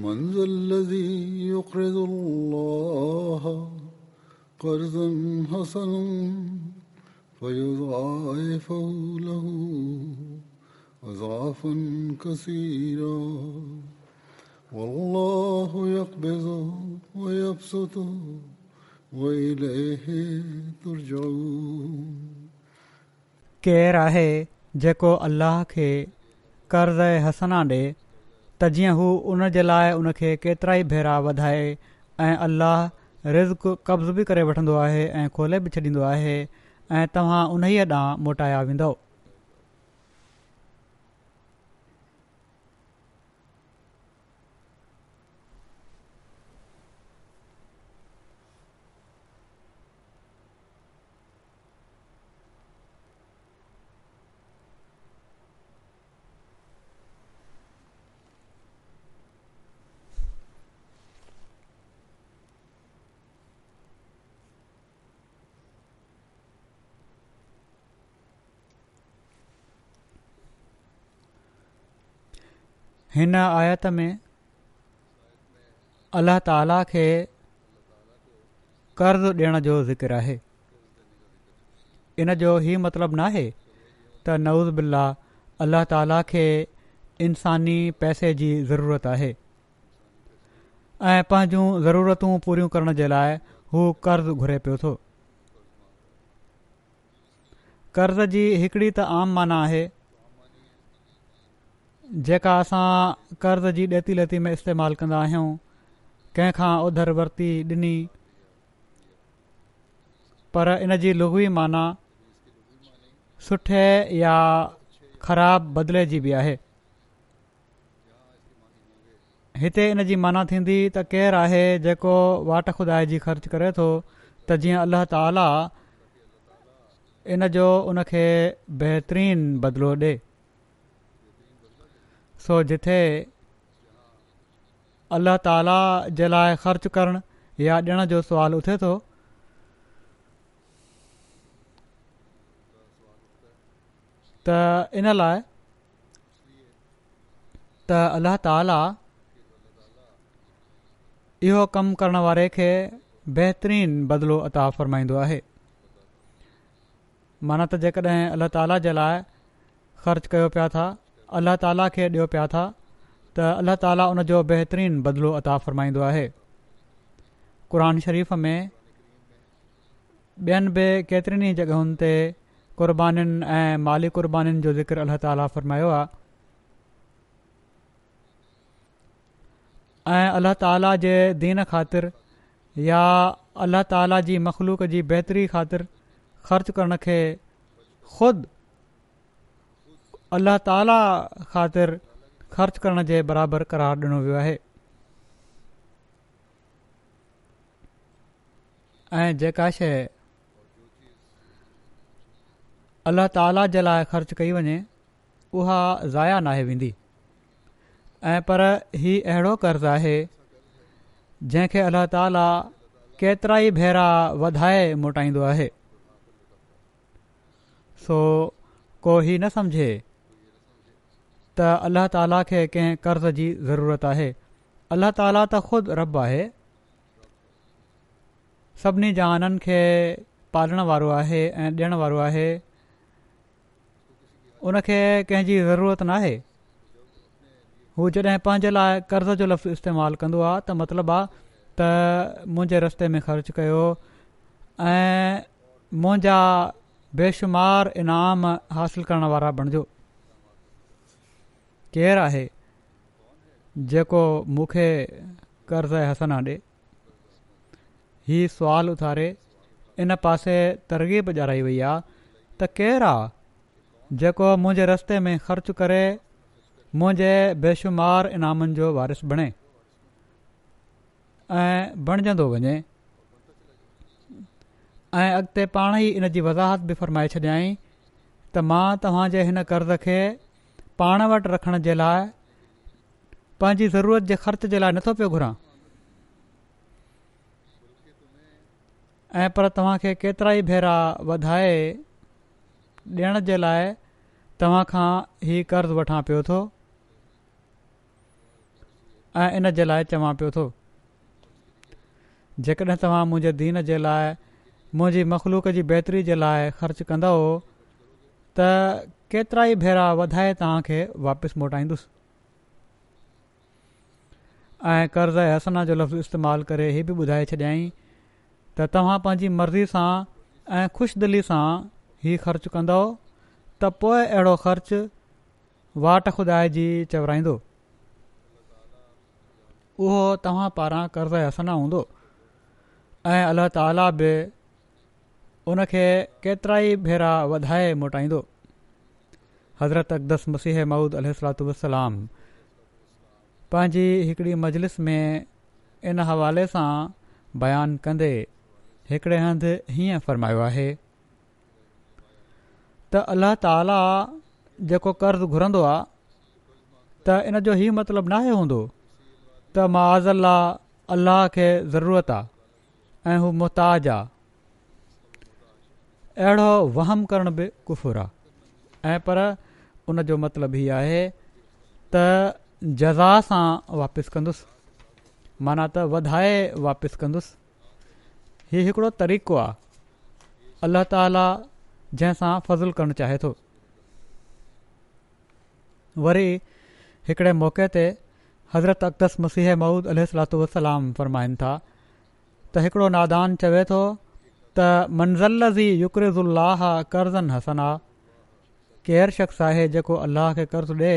من ذا الذي يقرض الله قرضا حسنا فيضاعفه له أضعافا كثيرا والله يقبض ويبسط وإليه ترجعون केरु आहे जेको अलाह खे कर्ज़ हसना ॾे त जीअं हू उन जे लाइ उनखे केतिरा ई भेरा वधाए ऐं अल्लाह रिज़्क क़ब्ज़ बि करे वठंदो आहे ऐं खोले बि छॾींदो आहे ऐं तव्हां उन ई ॾांहुं मोटाया हिन आयत में अल्ल्ह ताला खे कर्ज़ु ॾियण जो ज़िकिर आहे इन जो ई मतिलबु न आहे त नवज़ बिल्ला अल्लाह ताला खे इंसानी पैसे जी ज़रूरत आहे ऐं पंहिंजूं ज़रूरतूं पूरियूं करण जे लाइ हू कर्ज़ु घुरे पियो थो कर्ज़ जी हिकिड़ी त आम माना आहे जेका असां कर्ज़ जी ॾेती लेती में इस्तेमालु कंदा आहियूं कंहिंखां उधर वरिती ॾिनी पर इन जी लुगवी माना सुठे या ख़राब बदिले जी बि आहे हिते इन जी माना थींदी त केरु आहे जेको वाट खुदा जी ख़र्च करे थो त जीअं अलाह ताला इन जो उन खे बहितरीन बदिलो ॾिए सो जिथे अल्ला ताला जे लाइ ख़र्च करणु या ॾिण जो सुवालु उथे थो त इन लाइ त अल्ल ताला इहो कमु करण वारे खे बहितरीनु बदिलो अता फ़रमाईंदो आहे माना त जेकॾहिं अल्ल्ह ताला जे लाइ ख़र्च कयो पिया था अलाह ताला खे ॾियो पिया था त अल्ला ताला उनजो बहितरीनु बदिलो अता फ़र्माईंदो आहे क़ुर शरीफ़ में ॿियनि बि केतिरनि जॻहियुनि ते क़ुर्बानीुनि ऐं माली क़ुर्बानीुनि जो ज़िक्र अल्ला ताला फ़रमायो आहे ऐं अलाह ताला जे दीन ख़ातिर या अलाह ताला जी मख़लूक जी बहितरी ख़ातिर ख़र्चु करण खे ख़ुदि اللہ ताला ख़ातिर خرچ करण जे बराबरि करार ॾिनो वियो आहे ऐं जेका शइ अल्ल्ह ताला जे लाइ خرچ कई वञे उहा ज़ाया नाहे वेंदी ऐं पर हीउ अहिड़ो कर्ज़ु आहे जंहिंखे अल्लाह ताला केतिरा ई भेरा वधाए मोटाईंदो आहे सो को ई न त अल्लाह ताला खे कंहिं कर्ज़ जी ज़रूरत आहे अल्लाह ताला त ख़ुदि रब आहे सभिनी जहाननि खे पालण वारो आहे ऐं ॾियणु वारो आहे उनखे कंहिंजी ज़रूरत न आहे हू जॾहिं पंहिंजे लाइ कर्ज़ जो लफ़्ज़ इस्तेमालु कंदो आहे त मतिलबु आहे त मुंहिंजे रस्ते में ख़र्च कयो ऐं मुंहिंजा इनाम हासिलु करण वारा केरु आहे जेको मूंखे कर्ज़ जे हसना ॾिए हीउ सुवालु उथारे इन पासे तरगीब ॼाराई वई आहे त केरु आहे जेको मुंहिंजे रस्ते में ख़र्च करे मुंहिंजे बेशुमार इनामनि जो वारिस बणे ऐं बणिजंदो वञे ऐं अॻिते पाण ई इन जी वज़ाहत बि फरमाए छॾियाई त मां तव्हांजे हिन कर्ज़ खे पाण वटि रखण जे लाइ पंहिंजी ज़रूरत जे ख़र्च जे लाइ नथो पियो घुरा ऐं पर तव्हांखे केतिरा ई भेरा वधाए ॾियण जे लाइ तव्हां खां हीउ कर्ज़ु वठां पियो थो ऐं इन जे लाइ चवां पियो थो जेकॾहिं तव्हां मुंहिंजे दीन जे लाइ मुंहिंजी मख़लूक जी बहितरी जे लाइ ख़र्चु कंदो त केतिरा ई भेरा वधाए तव्हांखे वापसि मोटाईंदुसि ऐं कर्ज़ ऐं हसना जो लफ़्ज़ इस्तेमालु करे इहे बि ॿुधाए छॾियाई त तव्हां पंहिंजी मर्ज़ी सां ऐं ख़ुशि दिली सां हीउ ख़र्चु कंदो त पोइ अहिड़ो ख़र्चु वाट खुदा जी चवराईंदो उहो तव्हां पारां कर्ज़ ऐं हसना हूंदो ऐं अलाह ताला बि उनखे केतिरा ई भेरा वधाए मोटाईंदो हज़रत अकदस मसीह महुूद अलातलाम पंहिंजी हिकिड़ी मजलिस में इन हवाले सां बयानु कंदे हिकिड़े हंधि हीअं फ़रमायो आहे त अल्लाह ताला जेको कर्ज़ु घुरंदो आहे त इन जो हीउ मतिलबु नाहे हूंदो त मआज़ला अल्लाह खे ज़रूरत आहे ऐं हू मुहताज आहे अहिड़ो वहम करण बि कुफुरु आहे ऐं पर उनजो मतिलबु हीअ आहे त जज़ा सां वापसि कंदुसि माना त वधाए वापसि कंदुसि हीउ हिकिड़ो तरीक़ो आहे अल्लाह ताला जंहिंसां फज़लु करणु चाहे थो वरी हिकिड़े मौक़े ते हज़रत अक्तस मसीह महूद अल वसलाम फ़रमाइनि था त हिकिड़ो नादान चवे थो त मंज़लज़ी युकरज़ कर्ज़न हसन आहे केरु शख़्स आहे जेको अलाह खे कर्ज़ु ॾिए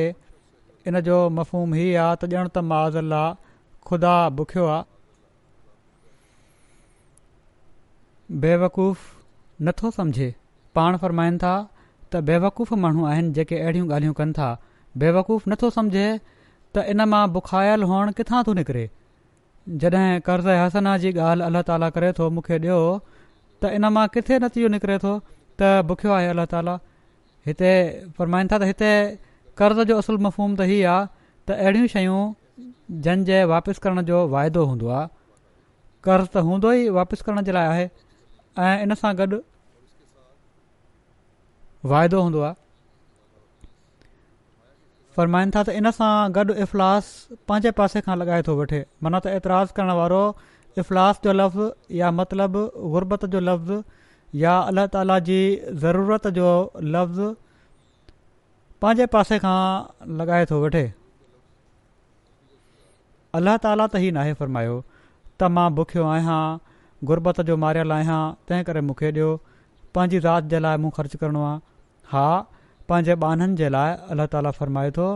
इन जो मफ़ूम ई आहे त ॼण त माज़ अलाह ख़ुदा बुखियो आहे बेवकूफ़ नथो सम्झे पाण फ़रमाइनि था त बेवकूफ़ माण्हू आहिनि जेके अहिड़ियूं ॻाल्हियूं कनि था बेवकूफ़ नथो सम्झे त इन मां बुखायल हुअणु किथां थो निकिरे जॾहिं कर्ज़ ऐं हसना जी ॻाल्हि अलाह ताला करे थो मूंखे ॾियो त इन मां किथे नतीजो निकिरे थो त बुखियो आहे अलाह ताला हिते फ़रमाइनि था त हिते कर्ज़ जो असुलु मफ़ूम त हीअ आहे त अहिड़ियूं शयूं जंहिंजे वापसि करण जो वाइदो हूंदो आहे कर्ज़ु त हूंदो ई वापसि करण जे लाइ आहे ऐं इन सां गॾु वाइदो हूंदो आहे फ़रमाइनि था त इन सां गॾु इफ़लास पंहिंजे पासे खां लॻाए थो वठे माना त एतिराज़ु करण वारो इफ़लास जो लफ़्ज़ या मतिलबु गुरबत जो लफ़्ज़ या अल्ला ताला जी ज़रूरत जो लफ़्ज़ पंहिंजे पासे खां लॻाए थो वठे अल्लाह ताला त ई नाहे फ़र्मायो त मां बुखियो आहियां गुरबत जो मारियल आहियां तंहिं करे मूंखे ॾियो पंहिंजी ज़ाति जे लाइ मूं ख़र्चु करिणो आहे हा पंहिंजे बाननि जे लाइ अलाह ताला फ़रमाए थो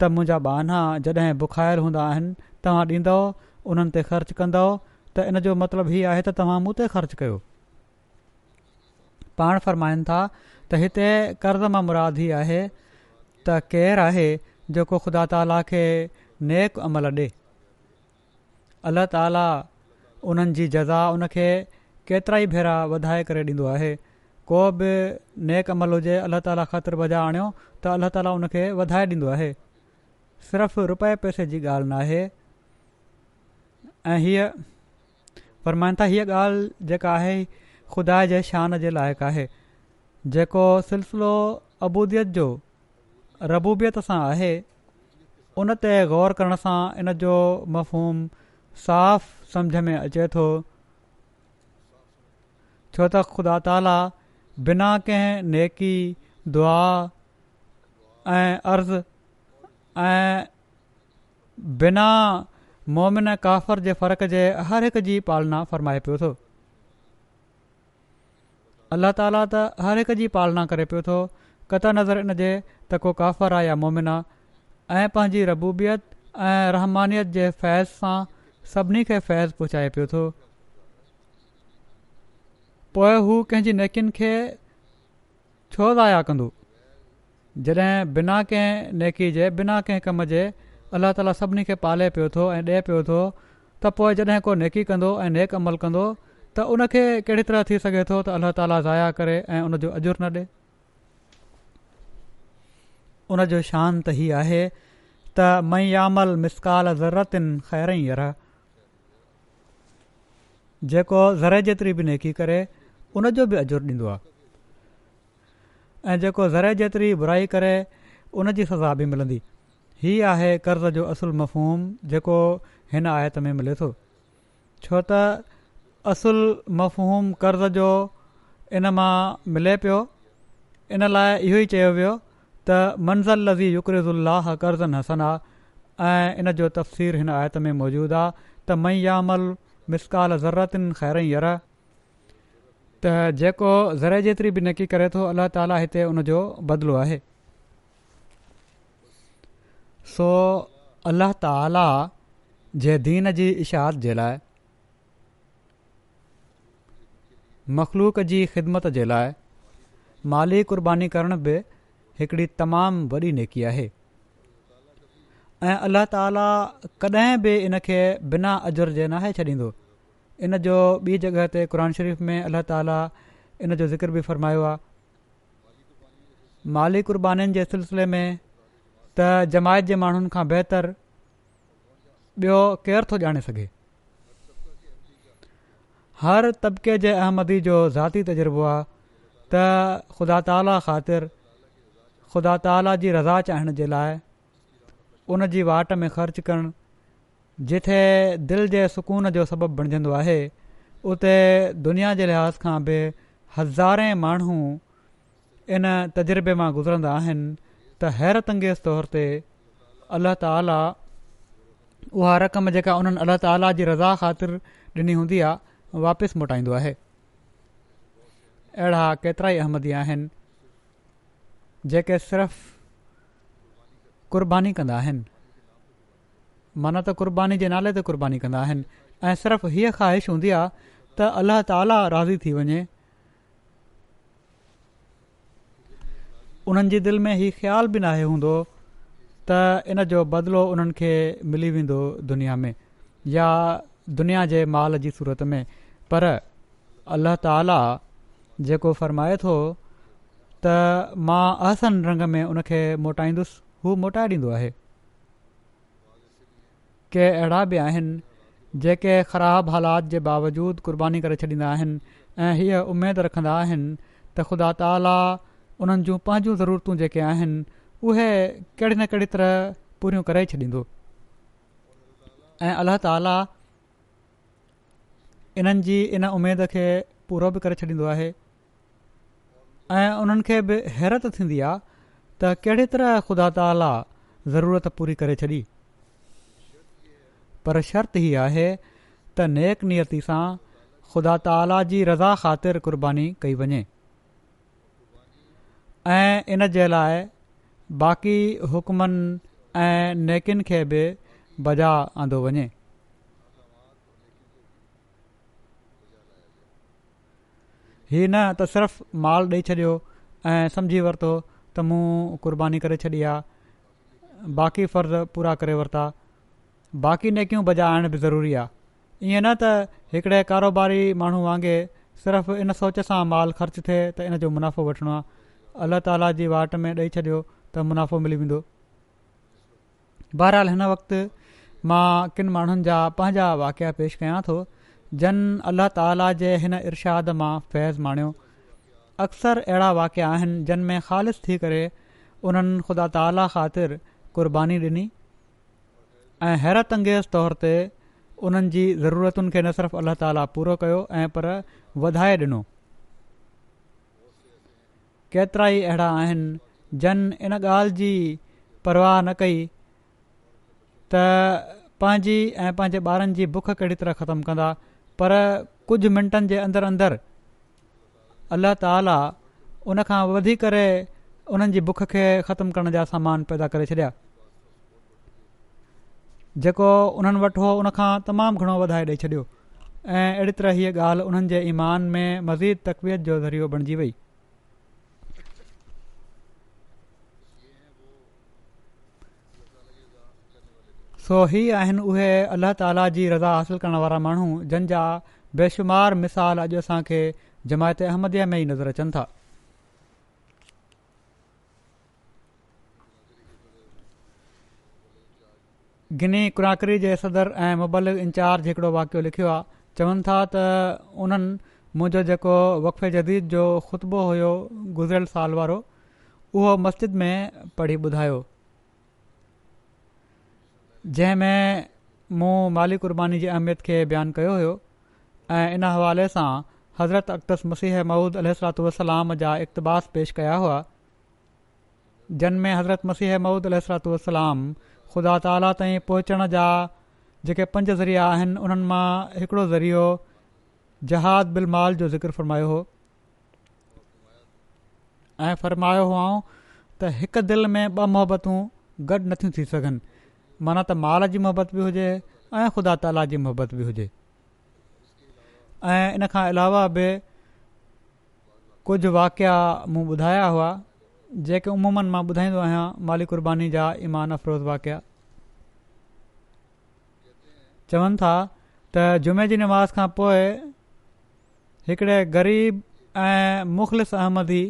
त मुंहिंजा बाना जॾहिं बुखायल हूंदा आहिनि तव्हां ॾींदव उन्हनि ते ख़र्चु त इन जो मतिलबु हीअ आहे त तव्हां मूं ते ख़र्चु पाण फ़रमाइनि था त हिते कर्ज़ मां मुरादी आहे त केरु आहे जेको ख़ुदा ताला खे नेक अमल ॾिए अलाह ताला उन्हनि जी जज़ा उन खे केतिरा ई भेरा वधाए करे ॾींदो आहे को बि नेक अमल हुजे अलाह ताला ख़त्र बजाए आणियो त अल्ला ताला उन खे वधाए ॾींदो आहे सिर्फ़ु रुपए पैसे जी ॻाल्हि न आहे ऐं हीअ था हीअ ॻाल्हि जेका ख़ुदा जे शान जे लाइक़ु आहे जेको सिलसिलो अबूदियत जो रबूबियत सां आहे उन ते ग़ौरु करण सां इन जो मफ़ोम साफ़ सम्झ में अचे थो छो त ख़ुदा ताला बिना कंहिं नेकी दुआ ऐं अर्ज़ु ऐं बिना मोमिन काफ़र जे फ़र्क़ जे हरहि जी पालना फ़रमाए पियो थो अल्ला ताला त हर हिकु जी पालना करे पियो थो कत नज़र जे त को काफ़र आहे या मोमिना ऐं पंहिंजी रबूबियत ऐं रहमानियत जे फैज़ सां सभिनी खे फैज़ पहुचाए पियो थो पोइ हू कंहिंजी नेकियुनि खे छो ज़ाया कंदो जॾहिं बिना कंहिं नेकी जे बिना कंहिं कम जे अल्लाह ताला सभिनी खे पाले पियो थो ऐं ॾिए पियो थो त पोइ जॾहिं को नेकी कंदो ऐं नेक अमल कंदो त उनखे कहिड़ी तरह थी सघे थो त अल्ला ताला ज़ाया करे ऐं उनजो अजर न ॾे उन जो शान त हीअ आहे त मयामल मिसकाल ज़रतिन ख़ैर यार जेको ज़रे जेतिरी बि नेकी करे उनजो बि अजुरु ॾींदो आहे ऐं जेको ज़रे जेतिरी बुराई करे उनजी सज़ा बि मिलंदी हीअ आहे कर्ज़ जो असुलु मफ़ोम जेको हिन आयत में मिले थो छो त असुल मफ़हूम कर्ज़ जो इन मां मिले पियो इन लाइ इहो ई चयो वियो त मंज़ल लज़ी युक्रज़ुल्लाह कर्ज़न हसन आहे ऐं इन जो तफ़सीर हिन आयत में मौजूदु आहे त मैयामल मिसकाल ज़रतिन ख़ैर यर त जेको ज़रे जेतिरी बि नकी करे थो अलाह ताला हिते उनजो बदिलो आहे सो अल्लाह ताला जे दीन जी इशाद जे लाइ मख़लूक जी ख़िदमत जे लाइ माली क़ुर्बानी करणु बि हिकिड़ी तमामु वॾी नेकी आहे ऐं अल्ल्हा ताला कॾहिं बि इन खे बिना अजर्जे नाहे छॾींदो इन जो ॿी जॻह ते क़ुर शरीफ़ में अल्लाह ताला इन जो ज़िक्र बि फ़र्मायो आहे माली क़ुर्बानीुनि जे सिलसिले में त जमायत जे माण्हुनि खां बहितरु ॿियो केरु थो ॼाणे सघे हर तबिके जे अहमदी जो ज़ाती तजुर्बो आहे त ख़ुदा ताला ख़ातिर ख़ुदा ताला जी रज़ा चाहिण जे लाइ उन जी वाट में ख़र्च करणु जिथे दिलि जे सुकून जो सबबु बणजंदो आहे उते दुनिया जे लिहाज़ खां बि हज़ारे माण्हू इन तजुर्बे मां गुज़रंदा आहिनि त हैर तंगेज़ तौर ते अलाह ताला उहा रक़म जेका उन्हनि अलाह ताला जी रज़ा ख़ातिर ॾिनी हूंदी आहे वापिसि मोटाईंदो आहे अहिड़ा केतिरा ई अहमदी आहिनि जेके सिर्फ़ क़ुर्बानी कंदा आहिनि माना त क़रबानी जे नाले ते क़ुर्बानी कंदा आहिनि ऐं सिर्फ़ हीअ ख़्वाहिश हूंदी आहे त अल्लाह ताला राज़ी थी वञे उन्हनि जी दिलि में हीअ ख़्याल बि न आहे हूंदो त इन जो बदिलो उन्हनि मिली वेंदो दुनिया में या दुनिया जे माल जी सूरत में पर अल्लाह त जेको फरमाए थो त मां आसन रंग में उनखे मोटाईंदुसि हू मोटाए ॾींदो आहे के अहिड़ा बि आहिनि जेके ख़राब हालात जे बावजूद कुर्बानी करे छॾींदा आहिनि ऐं हीअ उमेदु रखंदा आहिनि त ख़ुदा ताला उन्हनि जूं पंहिंजूं ज़रूरतूं जेके आहिनि उहे न कहिड़ी तरह पूरियूं करे छॾींदो ऐं अलाह इन्हनि जी इन उमेद खे पूरो बि करे छॾींदो आहे ऐं हैरत खे बि हैरतु थींदी आहे त कहिड़े तरह ख़ुदा ताला ज़रूरत पूरी करे छॾी पर शर्त हीअ आहे त नेक नियति सां ख़ुदा ताला जी रज़ा ख़ातिर क़ुर्बानी कई वञे ऐं इन जे लाइ बाक़ी हुकमनि ऐं नेकिन खे बि बजा आंदो वञे हीअ न त सिर्फ़ु माल ॾेई छॾियो ऐं समुझी वरितो त मूं कुर्बानी करे छॾी आहे बाक़ी फ़र्ज़ पूरा करे वरिता बाक़ी नेकियूं बजाइण बि ज़रूरी आहे ईअं न त हिकिड़े कारोबारी माण्हू वांगुरु सिर्फ़ु इन सोच सां माल ख़र्च थिए त इन जो मुनाफ़ो वठिणो आहे अलाह ताला जी वाट में ॾेई छॾियो त मुनाफ़ो मिली वेंदो बहरहाल हिन वक़्तु मां किन माण्हुनि जा पंहिंजा वाकिया पेश कयां थो जन अल्लाह ताला जे हिन इर्शाद मां फैज़ माणियो अक्सर अहिड़ा वाकिया आहिनि जिन में ख़ालि थी करे उन्हनि ख़ुदा ताला ख़ातिर कुर्बानी ॾिनी ऐं हैरत अंगेज़ तौर ते उन्हनि जी ज़रूरतुनि खे न सिर्फ़ु अल्लाह ताली पूरो कयो ऐं पर वधाए ॾिनो केतिरा ई अहिड़ा आहिनि जन इन ॻाल्हि जी परवाह न कई त पंहिंजी ऐं पंहिंजे ॿारनि जी बुख कहिड़ी तरह ख़तमु कंदा पर कुझु मिंटनि जे अंदरि अंदरि अलाह ताला उन खां वधी करे उन्हनि जी बुख खे ख़तमु करण जा सामान पैदा करे छॾिया जेको उन्हनि वटि हो उन खां तमामु घणो वधाए ॾेई छॾियो ऐं अहिड़ी तरह हीअ ॻाल्हि उन्हनि जे ईमान में मज़ीद तकवीत जो ज़रियो बणिजी वई सो ही आहिनि उहेल्ह ताला जी रज़ा हासिलु करण वारा माण्हू जा बेशुमार मिसाल अॼु असां खे जमायत अहमदीअ में ई नज़र अचनि था गिनी कुनाकरी जे सदर ऐं मुबलक इंचार्ज हिकिड़ो वाकियो लिखियो आहे चवनि था त उन्हनि मुंहिंजो जेको वक़फ़े जदीद जो ख़ुतबो हुयो गुज़िरियल साल वारो उहो मस्जिद में पढ़ी ॿुधायो जंहिंमें मूं क़ुर्बानी जी अहमियत खे बयानु कयो हुयो ऐं इन हवाले सां हज़रत अक्तस मसीह मूद अल वसलाम जा इक़्तबास पेश कया हुआ जिन में हज़रत मसीह महुूद अल वसलाम ख़ुदा ताला ताईं पहुचण जा जेके पंज ज़रिया आहिनि उन्हनि मां हिकिड़ो ज़रियो जहाद बिल माल जो ज़िक्र फ़र्मायो हो ऐं फ़र्मायो हुआ त हिकु दिलि में ॿ मोहबतूं गॾु नथियूं थी सघनि माना त माल जी मोहबत बि हुजे ऐं ख़ुदा ताला जी मोहबत बि हुजे ऐं इन खां अलावा बि कुझु वाकिया मूं ॿुधाया हुआ जेके उमूमनि मां ॿुधाईंदो आहियां माली कुर्बानी जा ईमान अफ़रोज़ वाक़िया चवनि था त जुमे जी नमास खां पोइ हिकिड़े ग़रीब ऐं मुख़लिस अहमदी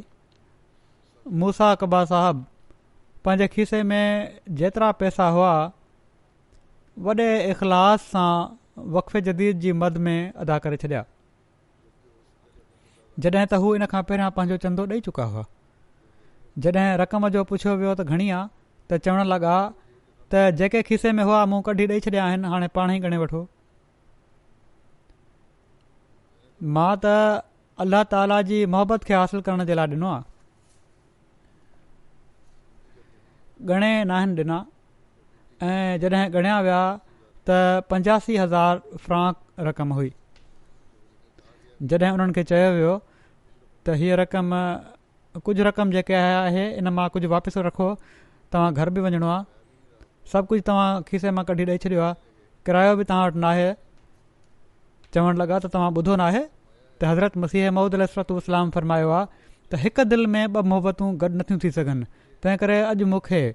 मूसा कब्बा साहब पंहिंजे खीसे में जेतिरा पैसा हुआ वॾे इख़लास सां वक़े जदीद जी मद में अदा करे छॾिया जॾहिं त हू इन खां पहिरियां पंहिंजो चंदो ॾेई चुका हुआ जॾहिं रक़म जो पुछियो वियो त घणी आहे त चवण लॻा त जेके खीसे में हुआ मूं कढी ॾेई छॾिया आहिनि हाणे पाण ई ॻणे वठो मां त अल्ला ताला जी मोहबत खे हासिलु करण जे लाइ ॾिनो आहे घणे नाहिनि ॾिना ऐं जॾहिं ॻणिया विया त पंजासी हज़ार फ्रांक रक़म हुई जॾहिं उन्हनि खे चयो वियो त हीअ रक़म कुझु रक़म जेके आहे इन मां कुझु वापसि रखो तव्हां घर बि वञिणो आहे सभु कुझु तव्हां खीसे मां कढी ॾेई छॾियो आहे किरायो बि तव्हां वटि नाहे चवणु लॻा त तव्हां ॿुधो नाहे त हज़रत मसीह महूदल इसरतु इस्लाम फरमायो आहे त हिकु दिलि में ॿ मोहबतूं गॾु नथियूं थी सघनि तंहिं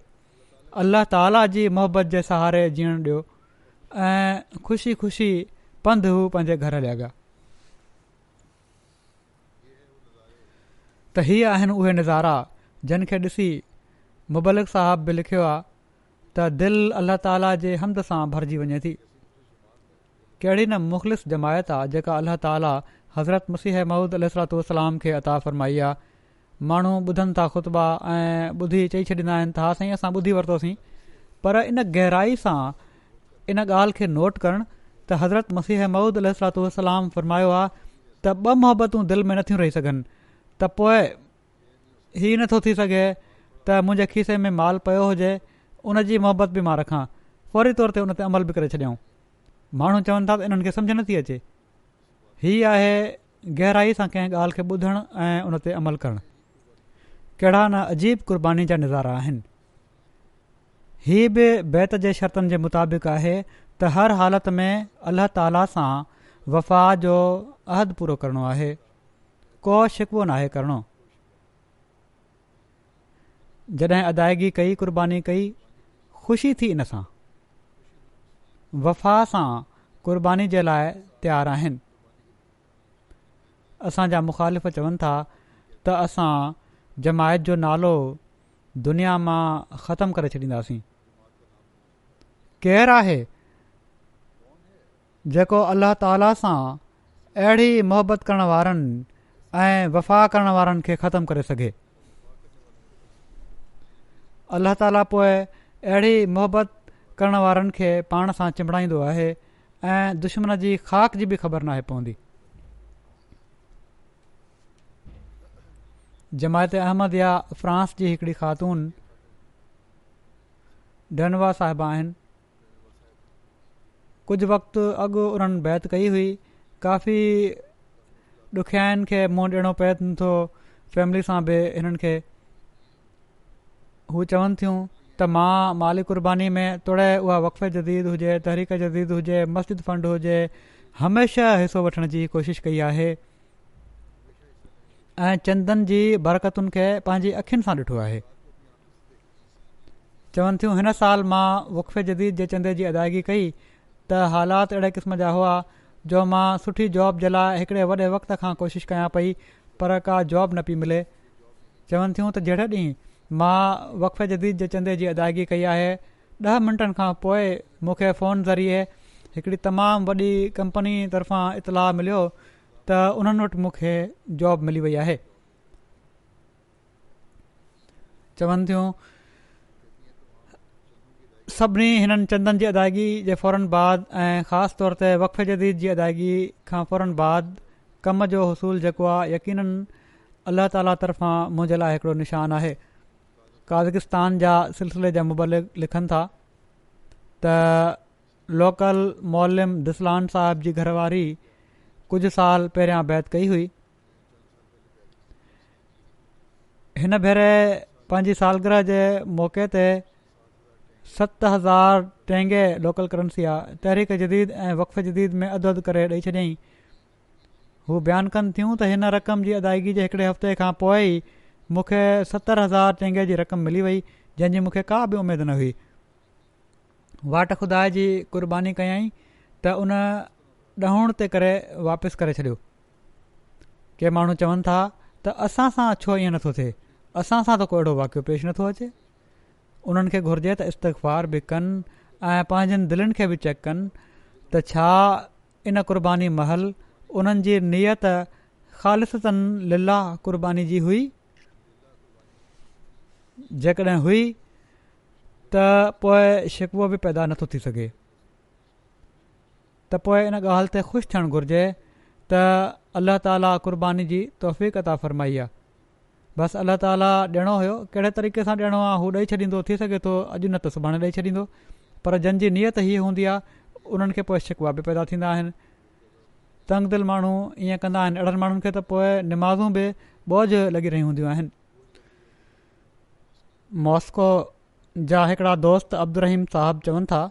अल्लाह ताला जी मोहबत जे सहारे जीअणु ॾियो ऐं ख़ुशी ख़ुशी पंधु हू पंहिंजे घर लॻिया त हीअ आहिनि उहे नज़ारा जिन खे ॾिसी मुबलिक साहब बि लिखियो आहे त दिलि अलाह ताला जे हमद सां भरिजी वञे थी कहिड़ी न मुख़लिस जमायत आहे जेका अलाह ताला हज़रत मसीह महमूद अल खे अता फरमाई आहे माण्हू ॿुधनि था ख़ुतबा ऐं ॿुधी चई छॾींदा आहिनि त हा साईं असां ॿुधी वरितोसीं पर इन गहराई सां इन ॻाल्हि खे नोट करणु त हज़रत मसीह महूद अलू वलाम फ़रमायो आहे त ॿ मोहबतूं दिलि में नथियूं रही सघनि त पोइ हीउ नथो थी सघे त मुंहिंजे खीसे में माल पियो हुजे उनजी मोहबत बि मां रखां फौरी तौर ते उन ते अमल बि करे छॾियऊं माण्हू चवनि था त इन्हनि खे सम्झि नथी अचे हीअ आहे गहराई सां कंहिं ॻाल्हि खे ॿुधणु ऐं उन अमल करणु कहिड़ा न अजीब क़ुर्बानी जा नज़ारा आहिनि हीअ बि बैत जे शर्तनि जे मुताबिक़ आहे त हर हालत में अलाह ताला सां वफ़ा जो अहदु पूरो करणो आहे को शिकवो नाहे करिणो जॾहिं अदायगी कई क़ुर्बानी कई ख़ुशी थी इन सां वफ़ा सां क़ुर्बानी जे लाइ तयारु आहिनि असांजा मुख़ालिफ़ चवनि था त असां जमायत जो नालो दुनिया मां ख़तमु करे छॾींदासीं केरु आहे जेको अल्ल्हह ताला सां अहिड़ी मोहबत करण वारनि ऐं वफ़ा करण वारनि खे ख़तमु करे सघे अल्ल्ह ताला पोइ अहिड़ी मोहबत करण वारनि खे पाण सां चिमड़ाईंदो आहे ऐं दुश्मन जी ख़ाक जी बि ख़बर नाहे पवंदी जमायत अहमद या फ्रांस जी हिकिड़ी ख़ातून डनवा साहिब आहिनि कुझु वक़्तु अॻु उन्हनि बैत कई हुई काफ़ी ॾुखियाईन खे मुंहुं ॾियणो पए थो फैमिली सां बि हिननि खे हू चवनि थियूं त मां माली कुर्बानी में तोड़े उहा वक़फ़ जदीद हुजे तहरीक जदीद हुजे मस्जिद फ़ंड हुजे हमेशा हिसो वठण जी कोशिशि कई आहे ऐं चंदनि जी बरकतुनि खे पंहिंजी अखियुनि सां ॾिठो आहे चवनि थियूं हिन साल मां वक़फ़े जदीद जे चंदे जी अदायगी कई त हालात अहिड़े क़िस्म जा हुआ जो मां सुठी जॉब जे लाइ हिकिड़े वॾे वक़्त खां कोशिशि कयां पई पर का जॉब न पई मिले चवनि थियूं त जहिड़े ॾींहुं मां वक़फ़े जदीद जे चंदे जी अदायगी कई आहे ॾह मिंटनि खां पोइ मूंखे फ़ोन ज़रिए हिकिड़ी तमामु वॾी कंपनी तरफ़ां इतलाउ मिलियो त उन्हनि वटि मूंखे जॉब मिली वई आहे चवनि थियूं सभिनी हिननि चंदनि जी अदायगी जे फ़ौरन बाद ऐं ख़ासि तौर ते वफ़ जदीद जी अदायगी खां फ़ौरन बाद कम जो उसूलु जेको आहे यकीन अलाह ताला तरफ़ां मुंहिंजे लाइ हिकिड़ो निशानु आहे काज़िस्तान जा सिलसिले जा मुबलिक लिखनि था त लोकल मोलिम दिसलान साहिब जी घरवारी कुझु साल पहिरियां बैत कई हुई हिन भेरे पंहिंजी सालगिरह जे मौक़े ते सत हज़ार टेंगे लोकल करंसी करंसीअ तहरीक जदीद ऐं वक़फ़ जदीद में अददु करे ॾेई छॾियईं हू बयानु कनि थियूं त हिन रक़म जी अदायगी जे हिकिड़े हफ़्ते खां पोइ ई मूंखे सतरि हज़ार टेंगे जी रक़म मिली वई जंहिंजी मूंखे का बि उमेदु न हुई वाट खुदाए जी कुर्बानी कयई त उन ॾहण ते करे वापसि करे छॾियो के माण्हू चवनि था त असां सां छो ईअं नथो थिए असां सां त को अहिड़ो वाकियो पेश नथो अचे उन्हनि खे घुर्जे त इस्तक़फ़ार बि कनि ऐं पंहिंजनि दिलनि खे बि चेक कनि त छा इन क़ुर्बानी महल उन्हनि जी नियत लीला क़ुर्बानी जी हुई जेकॾहिं हुई त पोइ शिकवो बि पैदा नथो थी त पोइ इन ॻाल्हि ते ख़ुशि थियणु घुरिजे त अल्लाह ताली क़ुर्बानी जी तोहफ़ी अता फरमाई आहे बसि अलाह ताला ॾियणो हुयो कहिड़े तरीक़े सां ॾियणो आहे हू ॾेई छॾींदो थी सघे थो अॼु न त सुभाणे ॾेई छॾींदो पर जंहिंजी नियत हीअ हूंदी आहे उन्हनि खे पोइ शिकवा बि पैदा थींदा आहिनि तंग दिलि माण्हू ईअं कंदा आहिनि अहिड़नि माण्हुनि खे त पोइ बि बोझ लॻी रही हूंदियूं आहिनि मॉस्को जा हिकिड़ा दोस्त रहीम चवनि था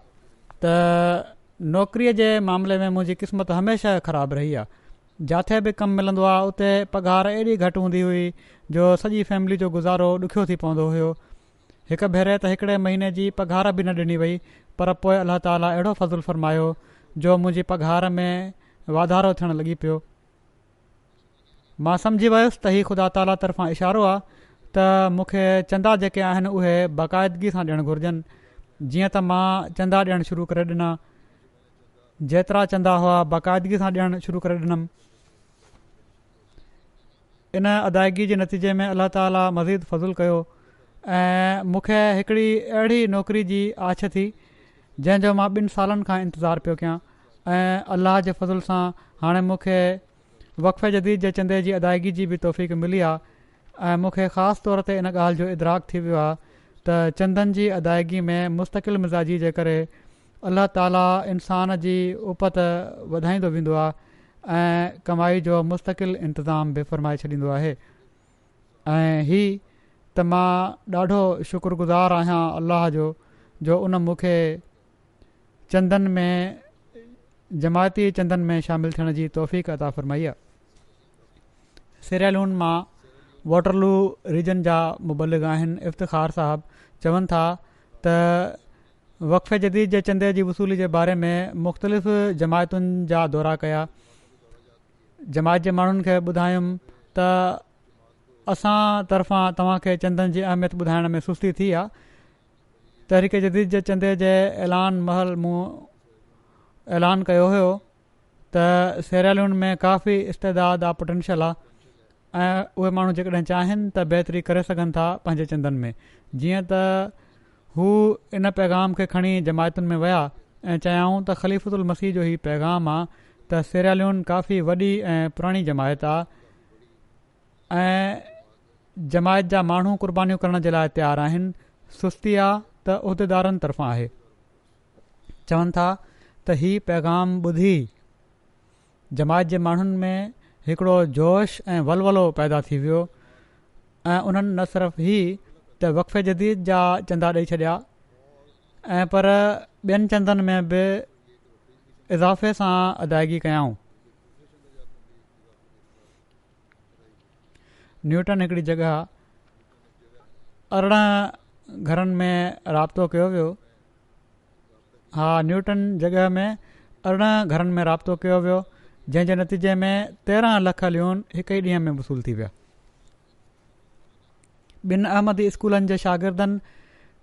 नौकिरीअ जे मामले में मुंहिंजी क़िस्मत हमेशह ख़राबु रही आहे जिथे बि कमु मिलंदो आहे उते पघारु एॾी घटि हूंदी हुई जो सॼी फैमिली जो गुज़ारो ॾुखियो थी पवंदो हुयो हिकु भेरे त हिकिड़े महीने जी पघार बि न ॾिनी वई पर पोइ अलाह ताला अहिड़ो फ़ज़ुलु फ़रमायो जो मुंहिंजी पघार में वाधारो थियणु लॻी पियो मां सम्झी वयुसि त हीउ ख़ुदा ताली तर्फ़ां इशारो आहे त मूंखे चंदा जेके आहिनि उहे बाक़ाइदगी सां ॾियणु घुरिजनि जीअं त मां चंदा ॾियणु शुरू करे ॾिना जेतिरा चंदा हुआ बाक़ाइदगी सां ॾियणु शुरू करे ॾींदुमि इन अदायगी जे नतीजे में अल्लाह ताला मज़ीद फज़लु कयो ऐं मूंखे हिकिड़ी अहिड़ी नौकिरी जी आश थी जंहिंजो मां ॿिनि सालनि खां इंतिज़ारु पियो कयां ऐं अलाह जे फज़ुल सां हाणे मूंखे वक़फ़े जदीद जे चंदे जी अदायगी जी बि तौफ़ीक़ मिली आहे ऐं मूंखे ख़ासि तौर ते इन ॻाल्हि जो इदराक थी वियो आहे त चंदनि जी अदायगी में मुस्तक़िल मिज़ाजी जे करे अलाह ताला इंसान जी उपत वधाईंदो वेंदो आहे ऐं कमाई जो मुस्तक़िल इंतज़ाम बि फ़रमाए छॾींदो आहे ऐं हीअ त मां ॾाढो शुक्रगुज़ार आहियां अल्लाह जो जो उन मूंखे चंदनि में जमायती चंदनि में शामिलु थियण जी तौफ़ अदा फ़रमाई आहे सिरालून मां वॉटरलू रीजन जा मुबलिक आहिनि इफ़्तख़ार साहबु चवनि था त वक़फ़े जदीद जे चंदे जी वसूली जे बारे में मुख़्तलिफ़ जमायतुनि जा दौरा कया जमायत जे माण्हुनि खे ॿुधायु त असां तरफ़ां तव्हांखे चंदन जी अहमियत ॿुधाइण में सुस्ती थी आहे तरीक़े जदीद जे चंदे जे ऐलान महल मूं ऐलान कयो हुयो त सरेलुनि में काफ़ी इस्तेदाद आहे पोटेंशियल आहे ऐं उहे माण्हू जेकॾहिं चाहिनि त बहितरी करे सघनि था पंहिंजे चंदनि में जीअं त हू इन पैगाम खे खणी जमायतुनि में विया ऐं चयाऊं त ख़लीफ़ुत उल मसीह जो ही पैगाम आहे त सिरालियुनि काफ़ी वॾी ऐं पुराणी जमायत आहे ऐं जमायत जा माण्हू क़ुर्बानीूं करण जे लाइ तयारु आहिनि सुस्ती आहे त उहिदेदारनि तर्फ़ां आहे चवनि था त हीउ पैगाम ॿुधी जमायत जे माण्हुनि में हिकिड़ो जोश ऐं वलवलो पैदा थी वियो ऐं उन्हनि न सिर्फ़ु ई त वक़फ़े जदीद जा चंदा ॾेई छॾिया ऐं पर ॿियनि चंदनि में बि इज़ाफ़े सां अदायगी कयाऊं न्यूटन हिकिड़ी जॻह अरिड़हं घरनि में राब्तो कयो वियो हा न्यूटन जॻह में अरिड़हं घरनि में राबितो कयो वियो जंहिंजे नतीजे में तेरहं लख लिहून हिकु ई ॾींहं में वसूलु थी विया ॿिनि अहमदी स्कूलनि जे शागिर्दनि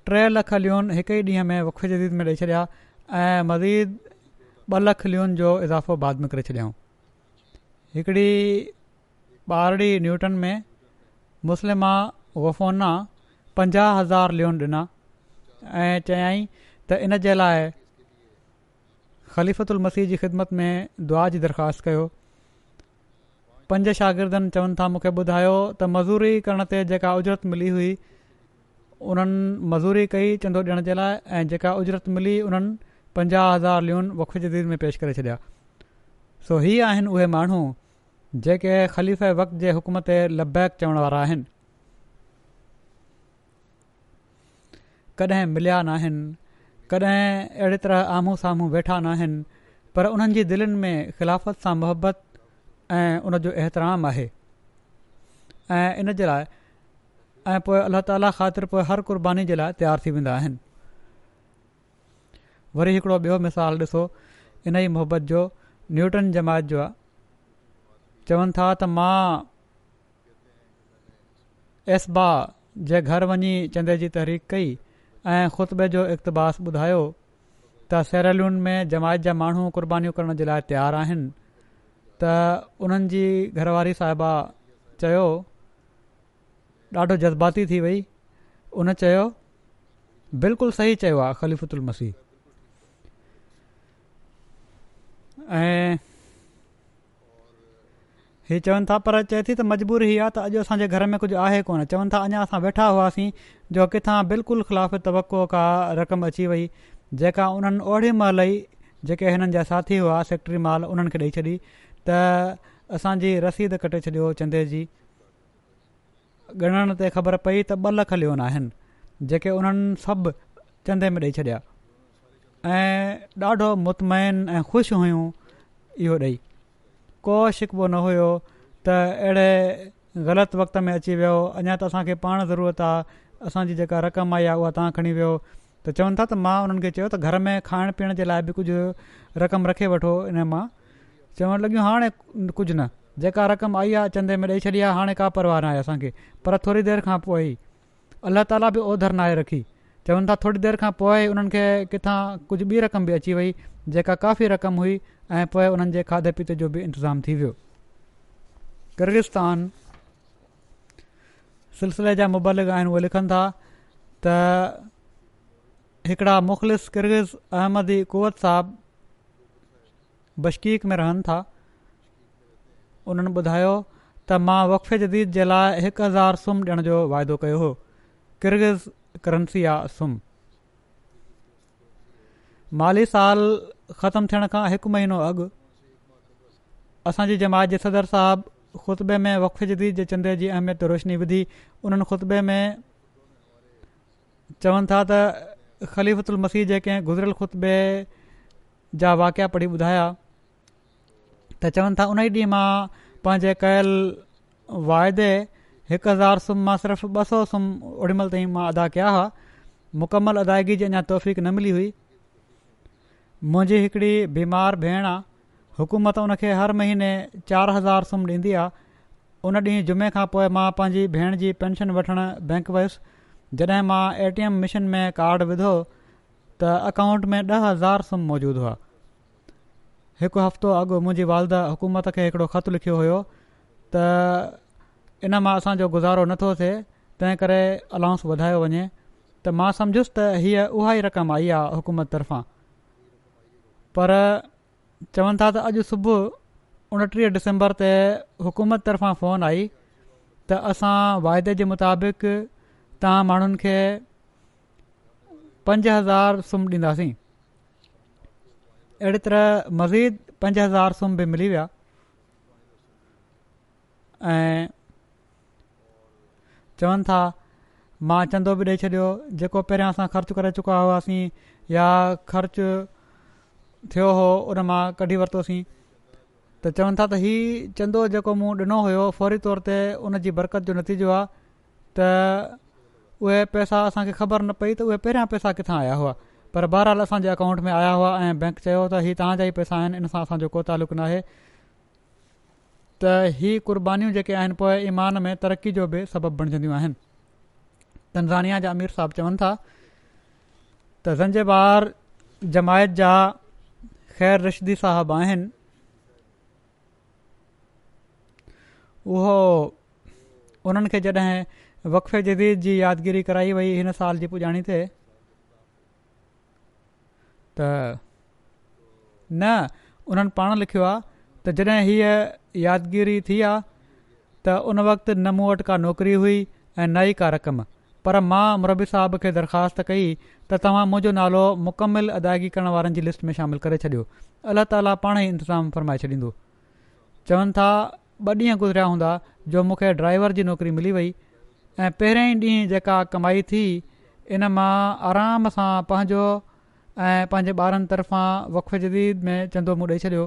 टे लख लिन हिकु ई ॾींहं में वुख जदीद में ॾेई छॾिया ऐं मज़ीद ॿ लख लिओन जो इज़ाफ़ो बाद में करे छॾियाऊं हिकिड़ी ॿारड़ी न्यूटन में मुस्लिमा वफ़ोना पंजाह हज़ार लोन ॾिना ऐं चयाईं त इन जे लाइ ख़लीफ़ल मसीह जी ख़िदमत में दुआ जी दरख़्वास्त कयो पंज शागिर्दनि चवनि था मूंखे ॿुधायो त मज़ूरी करण ते जेका उजरत मिली हुई उन्हनि मज़ूरी कई चंदो ॾियण जे लाइ ऐं जेका उजरत मिली उन्हनि पंजाह हज़ार लून वक़्फ़ जदीद में पेश करे छॾिया सो ही आहिनि उहे माण्हू जेके ख़लीफ़ वक़्त जे हुकुम ते लबैक चवण वारा आहिनि कॾहिं मिलिया न आहिनि कॾहिं अहिड़े तरह आम्हूं साम्हूं वेठा न पर उन्हनि जी दिलनि में ख़िलाफ़त सां मुहबत ऐं उनजो एतराम आहे ऐं इन जे लाइ ऐं पोइ अलाह ताली ख़ातिर पोइ हर क़ुर्बानी जे लाइ तयारु थी वेंदा आहिनि वरी हिकिड़ो ॿियो मिसाल ॾिसो इन ई मुहबत जो न्यूटन जमायत जो चवनि था त मां एसबा जे घर वञी चंदे जी तहरीक कई ऐं ख़ुतबे जो इक़तिबास ॿुधायो त सरेलुनि में जमायत जा माण्हू क़ुर्बानीूं करण जे लाइ तयारु आहिनि त उन्हनि जी घरवारी साहिबा चयो ॾाढो जज़्बाती थी वई उन चयो बिल्कुलु सही चयो आहे ख़लीफ़ुतल मसीह ऐं हीउ चवनि था पर चए थी त मजबूरी इहा त अॼु असांजे घर में कुझु आहे कोन चवनि था अञा असां वेठा हुआसीं जो किथां बिल्कुलु ख़िलाफ़ तबको का रक़म अची वई जेका उन्हनि ओड़े महिल ई जेके हिननि जा साथी हुआ सेक्ट्री माल उन्हनि खे ॾेई छॾी त असांजी रसीद कटे छॾियो चंदे जी ॻणण ते ख़बर पई त ॿ लख लिओन आहिनि जेके उन्हनि सभु चंदे में ॾेई छॾिया ऐं ॾाढो मुतमैन ऐं ख़ुशि हुयूं इहो ॾेई को शिको न हुयो त अहिड़े ग़लति वक़्त में अची वियो अञा त असांखे पाण ज़रूरत आहे असांजी जेका रक़म आई आहे उहा तव्हां खणी वियो त चवनि था त मां उन्हनि खे चयो त घर में खाइण पीअण जे लाइ बि कुझु रक़म रखे वठो इन मां चवणु लॻियूं हाणे कुझु न जेका रक़म आई आहे चंदे में ॾेई छॾी आहे हाणे का परवाह न आहे असांखे पर थोरी देरि खां पोइ ई अलाह ताला बि उहर नाहे रखी चवनि था थोरी देरि खां पोइ हुननि खे किथां कुझु ॿी रक़म बि अची वई जेका काफ़ी रक़म हुई ऐं पोइ हुननि खाधे पीते जो बि इंतज़ाम थी वियो किर्गिस्तान सिलसिले जा मुबालिक़ आहिनि उहे लिखनि था त हिकिड़ा मुख़लिस किर्गिज़ अहमदी कुवत साहबु बशकी में रहनि था उन्हनि ॿुधायो त मां वक़फ़े जदीद जे लाइ हिकु हज़ार सुम ॾियण जो वाइदो कयो हो किर्गिज़ करंसी आहे सुम माली साल ख़तमु थियण खां हिकु महीनो अॻु असांजी जमा जे सदर साहबु ख़ुतबे में वक़फ़े जदीद जे चंदे जी अहमियत रोशनी विधी उन्हनि ख़ुतबे में चवनि था त ख़लीफ़ुल मसीह जेके गुज़िरियल खुतबे जा वाक़िया पढ़ी ॿुधाया त चवनि था उन ई ॾींहुं मां पंहिंजे कयल वाइदे हिकु हज़ार सुम मां सिर्फ़ु ॿ सौ सुम सुम्हीमल ताईं मां अदा कया हुआ मुकमलु अदायगी जी अञां तोहफ़ न मिली हुई मुंहिंजी हिकिड़ी बीमार भेण आहे हुकूमत उनखे हर महीने चारि हज़ार सुम ॾींदी आहे उन ॾींहुं जुमे खां पोइ मां पंहिंजी भेण जी पेंशन वठणु बैंक वयुसि जॾहिं मां ए टी मशीन में कार्ड विधो त अकाउंट में ॾह हज़ार सुम मौजूदु हुआ हिकु हफ़्तो अॻु मुंहिंजी वालदा हुकूमत खे हिकिड़ो ख़त लिखियो हुयो त इन मां असांजो गुज़ारो नथो थिए तंहिं करे अलाउंस वधायो वञे त मां सम्झुसि त हीअ उहा ई रक़म आई आहे हुकूमत तरफ़ां पर चवनि था त अॼु सुबुह उणटीह डिसेम्बर ते हुकूमत तरफ़ां फोन आई त असां वाइदे जे मुताबिक़ तव्हां माण्हुनि खे पंज हज़ार सुम ॾींदासीं अहिड़ी तरह मज़ीद पंज हज़ार सुम बि मिली विया ऐं चवनि था मां चंदो बि ॾेई छॾियो जेको पहिरियां असां ख़र्च करे चुका हुआसीं या ख़र्च थियो हो उन मां कढी वरितोसीं त चवनि था त हीउ चंदो जेको मूं ॾिनो हुयो फौरी तौर ते उन जी बरक़त जो नतीजो आहे त उहे पैसा असांखे ख़बर न पई त उहे पहिरियां पैसा किथां आया हुआ पर बहरहाल असांजे अकाउंट में आया हुआ ऐं बैंक चयो त हीउ तव्हांजा ई पैसा आहिनि इन सां असांजो को तालुक न आहे त इहे क़ुर्बानीूं जेके आहिनि पोइ ईमान में तरक़ी जो बि सबबु बणिजंदियूं आहिनि तनज़ानिया जा अमीर साहबु चवनि था त जंजे जमायत जा ख़ैरु रिशदी साहिबु आहिनि उहो उन्हनि खे जॾहिं वक़फ़े जदीद जी यादगिरी कराई वई हिन साल जी पुॼाणी ते त न उन्हनि पाण लिखियो आहे त जॾहिं हीअ यादगिरी थी आहे त उन वक़्ति न मूं वटि का नौकरी हुई ऐं न ई का रक़म पर मां मुरबी साहब खे दरख़्वास्त कई त तव्हां मुंहिंजो नालो मुकमल अदायगी करण वारनि जी लिस्ट में शामिलु करे छॾियो अलाह ताला पाण ई इंतज़ाम फरमाए छॾींदो चवनि था ॿ ॾींहं गुज़रिया हूंदा जो मूंखे ड्राइवर जी नौकरी मिली वई ऐं पहिरें ॾींहुं जेका कमाई थी इन मां आराम सां पंहिंजो ऐं पंहिंजे ॿारनि तरफ़ां वफ़ जदीद में चंदो मूं ॾेई छॾियो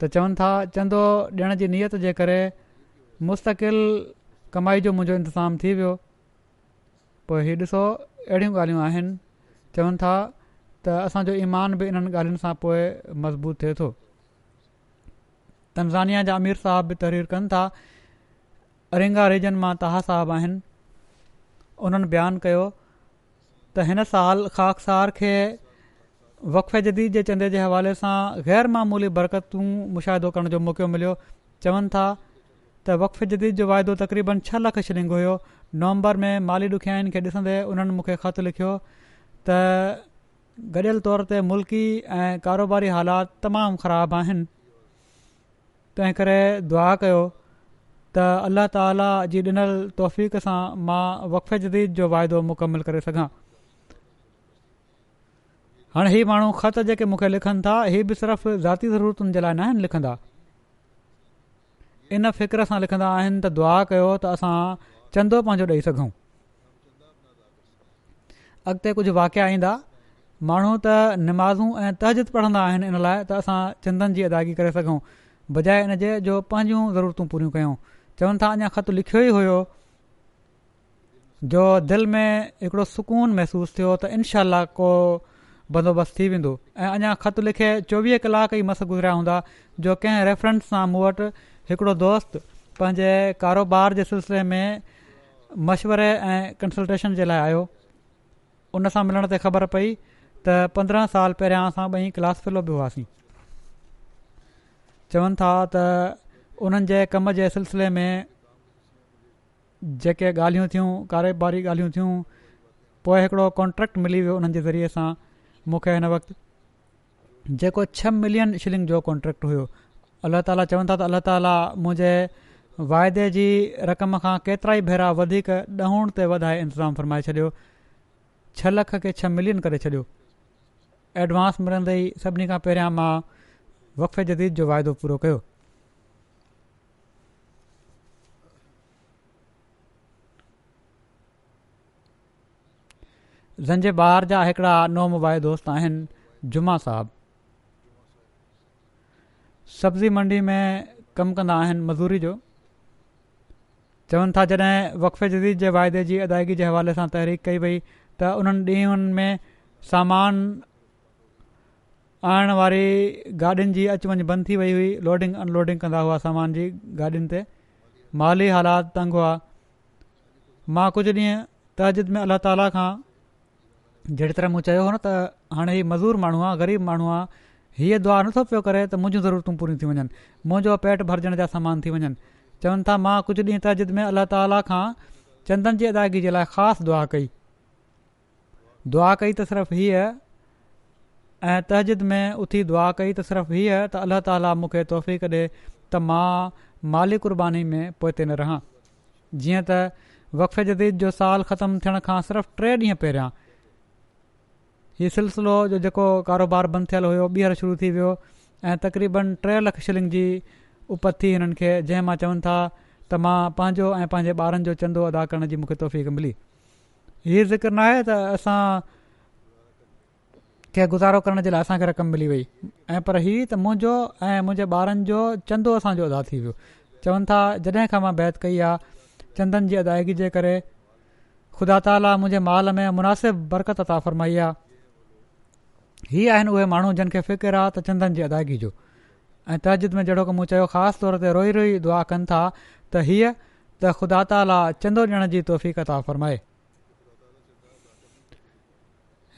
त चवनि था चंदो ॾियण जी नियत जे करे मुस्तक़िल कमाई जो मुंहिंजो इंतज़ाम थी वियो पोइ हीउ ॾिसो अहिड़ियूं ॻाल्हियूं आहिनि चवनि था त असांजो ईमान बि इन्हनि ॻाल्हियुनि सां पोइ मज़बूत थिए थो तनज़ानिया जा आमिर साहब बि तहरीर कनि था अरिंगा रिजन मां तहा साहब आहिनि उन्हनि बयानु त हिन साल ख़ास खे वक़फ़े जदीद जे चंदे जे हवाले सां ग़ैरमूली बरकतूं मुशाहिदो करण जो मौको मिलियो चवनि था त वक़े जदीद जो वाइदो तक़रीबन छह लख शिंग हुयो नवंबर में माली ॾुखियाईनि खे ॾिसंदे उन्हनि मूंखे ख़तु लिखियो त गॾियल तौर ते मुल्की ऐं कारोबारी हालात तमामु ख़राब आहिनि तंहिं करे दुआ कयो त अल्ला ताला जी ॾिनल तौफ़क़ सां मां वक़फ़ जदीद जो वाइदो मुकमलु करे सघां हाणे हीअ माण्हू ख़त जेके मूंखे लिखनि था हीअ बि सिर्फ़ु ज़ाती ज़रूरतुनि जे लाइ न आहिनि लिखंदा इन फ़िक्र सां लिखंदा आहिनि त दुआ कयो त असां चंदो पंहिंजो ॾेई सघूं अॻिते कुझु वाकिया ईंदा माण्हू त नमाज़ू ऐं तहज़िद पढ़ंदा आहिनि इन लाइ त असां चंदनि जी अदाइगी करे सघूं बजाए इनजे जो पंहिंजूं ज़रूरतूं पूरियूं कयूं चवनि था अञा ख़तु लिखियो ई हुयो जो दिलि में हिकिड़ो सुकून महिसूसु थियो त इनशा को बंदोबस्तु थी वेंदो ऐं अञा खत लिखे चोवीह कलाक ई मस गुज़रिया हूंदा जो कंहिं रेफरेंस सां मूं वटि हिकिड़ो दोस्त पंहिंजे कारोबार जे सिलसिले में मशवरे ऐं कंसल्टेशन जे लाइ आयो उन सां मिलण ते ख़बर पई त पंद्रहं साल पहिरियां असां ॿई क्लास फेलो बि हुआसीं चवनि था त उन्हनि जे कम जे सिलसिले में जेके ॻाल्हियूं थियूं कारोबारी ॻाल्हियूं थियूं पोइ हिकिड़ो मिली वियो उन्हनि ज़रिए सां मूंखे हिन वक़्तु जेको छह मिलियन शिलिंग जो कॉन्ट्रेक्ट हुयो अलाह ताली चवनि था त अल्ला ताला मुंहिंजे वाइदे जी रक़म खां केतिरा ई भेरा वधीक ॾहण ते वधाए इंतज़ामु फ़रमाए छॾियो छह लख खे छह मिलियन करे छॾियो एडवांस मिलंदे ई सभिनी खां पहिरियां मां वफ़े जदीद जो वाइदो पूरो कयो زنجے जे جا जा نو नओं دوست दोस्त جمعہ जुमा سبزی सब्ज़ी मंडी में कमु कंदा आहिनि मज़ूरी जो تھا था وقف वक़फ़े जदीद जे वाइदे जी अदायगी जे हवाले सां तहरीक कई वई त उन्हनि ॾींहनि में सामान आणणु वारी गाॾियुनि जी अचु वञु बंदि हुई लोडिंग अनलोडिंग कंदा हुआ सामान जी गाॾियुनि ते माली हालात तंग हुआ मां कुझु ॾींहं तजिद में जहिड़ी तरह मूं चयो हुओ न त हाणे हीउ मज़ूर माण्हू आहे ग़रीब माण्हू आहे हीअ दुआ नथो पियो करे त मुंहिंजूं ज़रूरतूं पूरी थी वञनि मुंहिंजो पेट भरजण जा सामान थी वञनि चवनि था मां कुझु ॾींहुं त में अल्ला ताला खां चंदन जी अदायगी जे लाइ ख़ासि दुआ कई दुआ कई त सिर्फ़ु हीअ ऐं तहजिद में उथी दुआ कई त सिर्फ़ु हीअ त अल्ला ताला मूंखे तोहफ़ी ॾे त मां माली कुर्बानी में पोइ ते न रहां जीअं त वक़े जदीद जो साल ख़तमु थियण खां सिर्फ़ु टे ॾींहं पहिरियां हीअ सिलसिलो जो जेको कारोबार बंदि थियलु हुयो ॿीहर शुरू थी वियो ऐं तक़रीबन टे लख शिलिंग जी उपत थी हिननि खे जंहिं मां चवनि था त मां पंहिंजो ऐं पंहिंजे ॿारनि जो चंदो अदा करण जी मूंखे मिली हीअ ज़िक्र न आहे त असां खे गुज़ारो करण जे लाइ असांखे रक़म मिली वई ऐं पर हीअ त मुंहिंजो ऐं मुंहिंजे ॿारनि जो चंदो असांजो अदा थी वियो चवनि था जॾहिं खां मां बैत कई आहे चंदनि जी अदायगी जे करे ख़ुदा ताला मुंहिंजे माल में मुनासिबु बरक़त अता फरमाई आहे हीअ आहिनि उहे माण्हू जिन खे फ़िक्र आहे त चंदनि जी अदायगी जो ऐं तहजिद में जहिड़ो की मूं चयो ख़ासि तौर ते रोई रोई दुआ कनि था त हीअ त ख़ुदा ताला चंदो ॾियण जी तोहफ़ी का फ़रमाए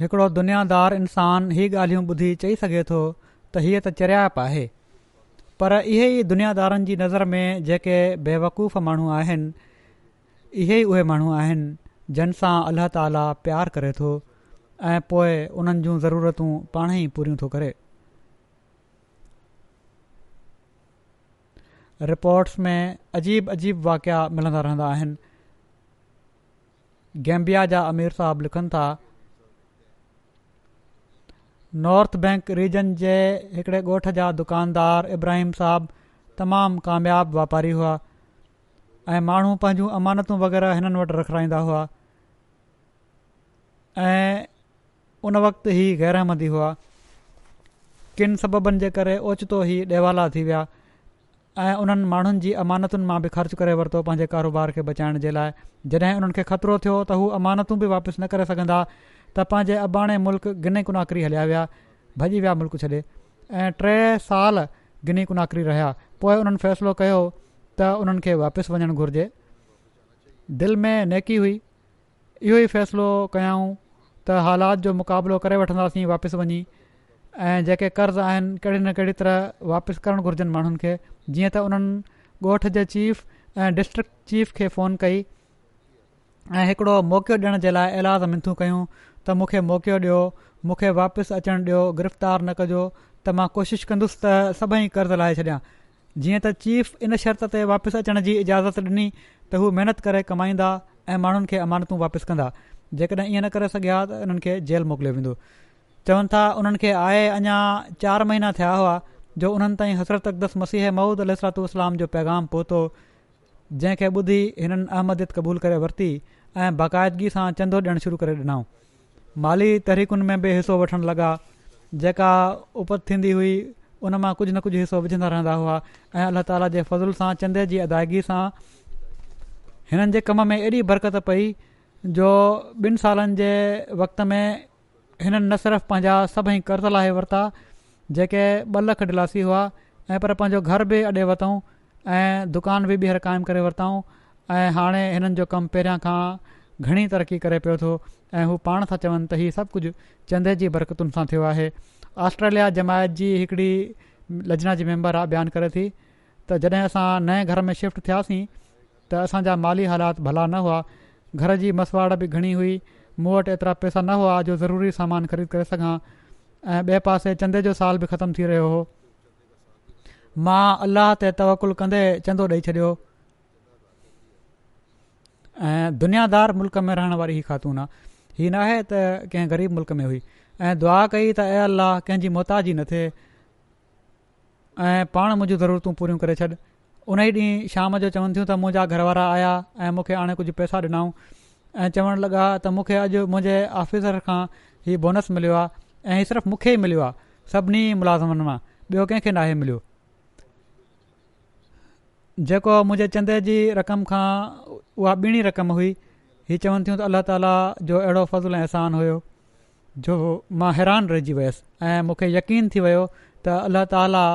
हिकिड़ो दुनियादार इंसानु हीअ ॻाल्हियूं ॿुधी चई सघे थो त हीअ त चरियाप आहे पर इहे ई दुनियादारनि जी नज़र में जेके बेवकूफ़ माण्हू आहिनि इहे ई उहे माण्हू आहिनि जिन सां अलाह ताला प्यारु करे थो ऐं पोइ उन्हनि जूं ज़रूरतूं पाणे ई पूरियूं थो करे रिपोर्ट्स में अजीब अजीब वाकिया मिलंदा रहंदा आहिनि गेंबिया जा अमीर साहब लिखनि था नॉर्थ बैंक रीजन जे हिकिड़े ॻोठ जा दुकानदार इब्राहिम साहब तमामु कामयाबु वापारी हुआ ऐं माण्हू पंहिंजूं अमानतूं वग़ैरह हिननि वटि रखाईंदा हुआ ऐं उन वक़्ति ई गैरहमंदी हुआ किन सबबनि जे करे ओचितो ई ॾेवाला थी विया ऐं उन्हनि माण्हुनि जी अमानतुनि मां बि ख़र्चु करे वरितो पंहिंजे कारोबार खे बचाइण जे लाइ जॾहिं उन्हनि खे ख़तिरो थियो त हू अमानतूं बि वापसि न करे सघंदा त पंहिंजे अबाणे मुल्क़ गिने कुनाकरी हलिया विया भॼी विया मुल्क़ छॾे ऐं टे साल गिन कुनाकरी रहिया पोइ उन्हनि फ़ैसिलो कयो त उन्हनि खे वापसि वञणु घुरिजे दिलि में नेकी हुई इहो ई फ़ैसिलो कयाऊं त हालात जो मुक़ाबिलो करे वठंदासीं वापसि वञी ऐं जेके कर्ज़ आहिनि कहिड़ी न कहिड़ी तरह वापसि करणु घुरिजनि माण्हुनि खे जीअं त उन्हनि ॻोठ जे चीफ ऐं डिस्ट्रिक चीफ खे फ़ोन कई ऐं हिकिड़ो मौक़ो ॾियण जे लाइ इलाज मिनथू कयूं त मूंखे मौक़ो ॾियो मूंखे वापसि अचणु ॾियो गिरफ़्तार न कजो त मां कोशिशि कंदुसि त सभई कर्ज़ लाहे छॾिया जीअं त चीफ इन शर्त ते वापसि अचण जी इजाज़त ॾिनी त हू महिनत करे कमाईंदा ऐं माण्हुनि खे अमानतूं वापसि कंदा जेकॾहिं ईअं न करे सघिया त इन्हनि खे जेल मोकिलियो वेंदो चवनि था उन्हनि खे आहे अञा चारि महीना थिया हुआ जो उन्हनि ताईं हसरत अक़दस मसीह महूद अलसरातलाम जो पैगाम पहुतो जंहिंखे ॿुधी हिननि अहमदियत क़बूल करे वरिती ऐं बाक़ाइदगी सां चंदो ॾियणु शुरू करे ॾिनऊं माली तहरीकुनि में बि हिसो वठणु लॻा जेका उपत थींदी हुई उन मां कुझु न कुझु हिसो विझंदा रहंदा हुआ ऐं अलाह ताला जे फज़ुल सां चंदे जी अदायगी सां हिननि जे कम में एॾी बरक़त पई जो ॿिनि सालनि जे वक़्त में हिननि न सिर्फ़ु पंहिंजा सभई कर्ज़ लाइ वरिता जेके ॿ लख डिलासी हुआ ऐं पर पंहिंजो घर बि अॻे वरितऊं ऐं दुकान बि ॿीहर क़ाइमु करे वरितऊं ऐं हाणे हिननि जो कमु पहिरियां खां घणी तरक़ी करे पियो थो ऐं हू पाण सां चवनि त इहे सभु कुझु चंदे जी बरकतुनि सां थियो आहे ऑस्ट्रेलिया जमायत जी हिकिड़ी लजना जी मैंबर आहे बयानु करे थी त जॾहिं असां नए घर में शिफ्ट थियासीं त असांजा माली हालात भला न हुआ घर जी मसवाड़ बि घणी हुई मूं वटि एतिरा पैसा न हुआ जो ज़रूरी सामान ख़रीद करे सघां ऐं ॿिए पासे चंदे जो साल बि ख़तमु थी रहियो हो मां अलाह ते तवकुल कंदे चंदो ॾेई छॾियो ऐं दुनियादार मुल्क़ में रहण वारी हीअ ख़ातून आहे हीअ न आहे त कंहिं ग़रीब मुल्क़ में हुई ऐं दुआ कई त ऐं अलाह कंहिंजी मोहताजी न थिए ऐं पाण मुंहिंजूं ज़रूरतूं पूरियूं करे छॾु उन ई ॾींहुं शाम जो चवनि थियूं त मुंहिंजा घरवारा आया ऐं मूंखे हाणे कुझु पैसा ॾिनऊं ऐं चवणु लॻा त मूंखे अॼु मुंहिंजे ऑफिसर खां हीउ बोनस मिलियो आहे ऐं हीअ सिर्फ़ु मूंखे ई मिलियो आहे सभिनी मुलाज़िमनि मां ॿियो कंहिंखे नाहे मिलियो जेको मुंहिंजे चंदे जी रक़म खां उहा ॿीड़ी रक़म हुई हीअ चवनि थियूं त अल्ला ताला जो अहिड़ो फज़ुलु अहसान हुयो जो मां हैरान रहिजी वियसि यकीन थी वियो त ताला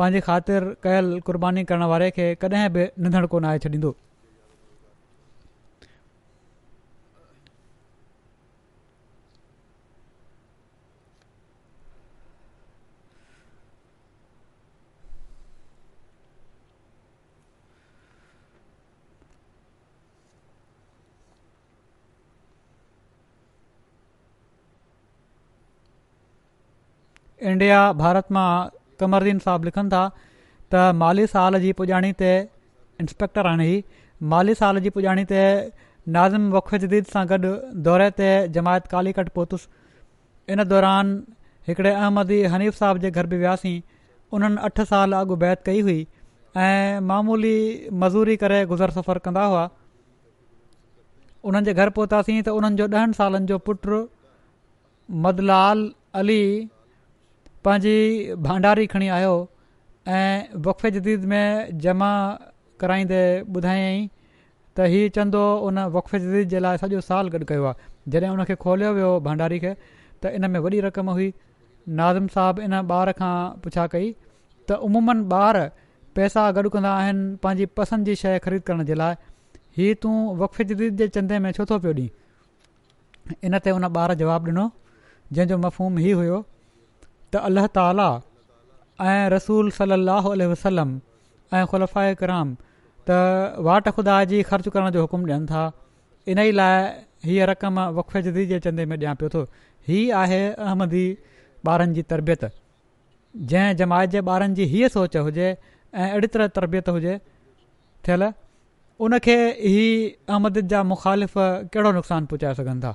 पंहिंजी ख़ातिर कयल क़ुर्बानी करण वारे खे कॾहिं बि निंदड़ कोन आहे छॾींदो इंडिया भारत मां कमरदीन साहब लिखनि था त माली साल जी पुॼाणी ते इंस्पेक्टर हाणे हुई माली साल जी पुॼाणी ते नाज़िम वख जदीद सां गॾु दौरे ते जमायत काली कट पहुतुसि इन दौरान हिकिड़े अहमदी हनीफ़ साहब जे घर बि वियासीं उन्हनि अठ साल अॻु बैत कई हुई ऐं मामूली मज़ूरी करे गुज़र सफ़र कंदा हुआ उन्हनि जे घर पहुतासीं त उन्हनि जो ॾहनि सालनि जो पुटु मदलाल अली पंहिंजी भंडारी खणी आयो ऐं वक़फ़े जदीद में जमा कराईंदे ॿुधायईं त हीअ चंदो उन वक़फ़े जदीद जे लाइ सॼो साल गॾु कयो आहे जॾहिं हुन खे खोलियो वियो भंडारी खे त इन में वॾी रक़म हुई नाज़िम साहबु इन ॿार खां पुछा कई त उमूमनि ॿार पैसा गॾु कंदा आहिनि पंहिंजी पसंदि जी शइ ख़रीद करण जे लाइ हीअ तूं वक़फ़े जदीद जे चंदे में छो थो पियो ॾीं इनते उन ॿारु जवाबु ॾिनो जंहिंजो मफ़हूम हीउ हुयो त अल्लाह ताला ऐं रसूल सलाहु वसलम ऐं ख़ुलफ़ा कराम त वाट खुदा जी ख़र्च करण जो हुकुमु ॾियनि था इन ई लाइ हीअ रक़म वकफे जदी जे चंदे में ॾियां पियो थो हीअ आहे अहमदी ॿारनि जी तरबियत जंहिं जमायत जे ॿारनि जी हीअ सोच हुजे ऐं अहिड़ी तरह तरबियत हुजे थियल उनखे हीअ अहमद जा मुखालिफ़ कहिड़ो नुक़सानु पहुचाए सघनि था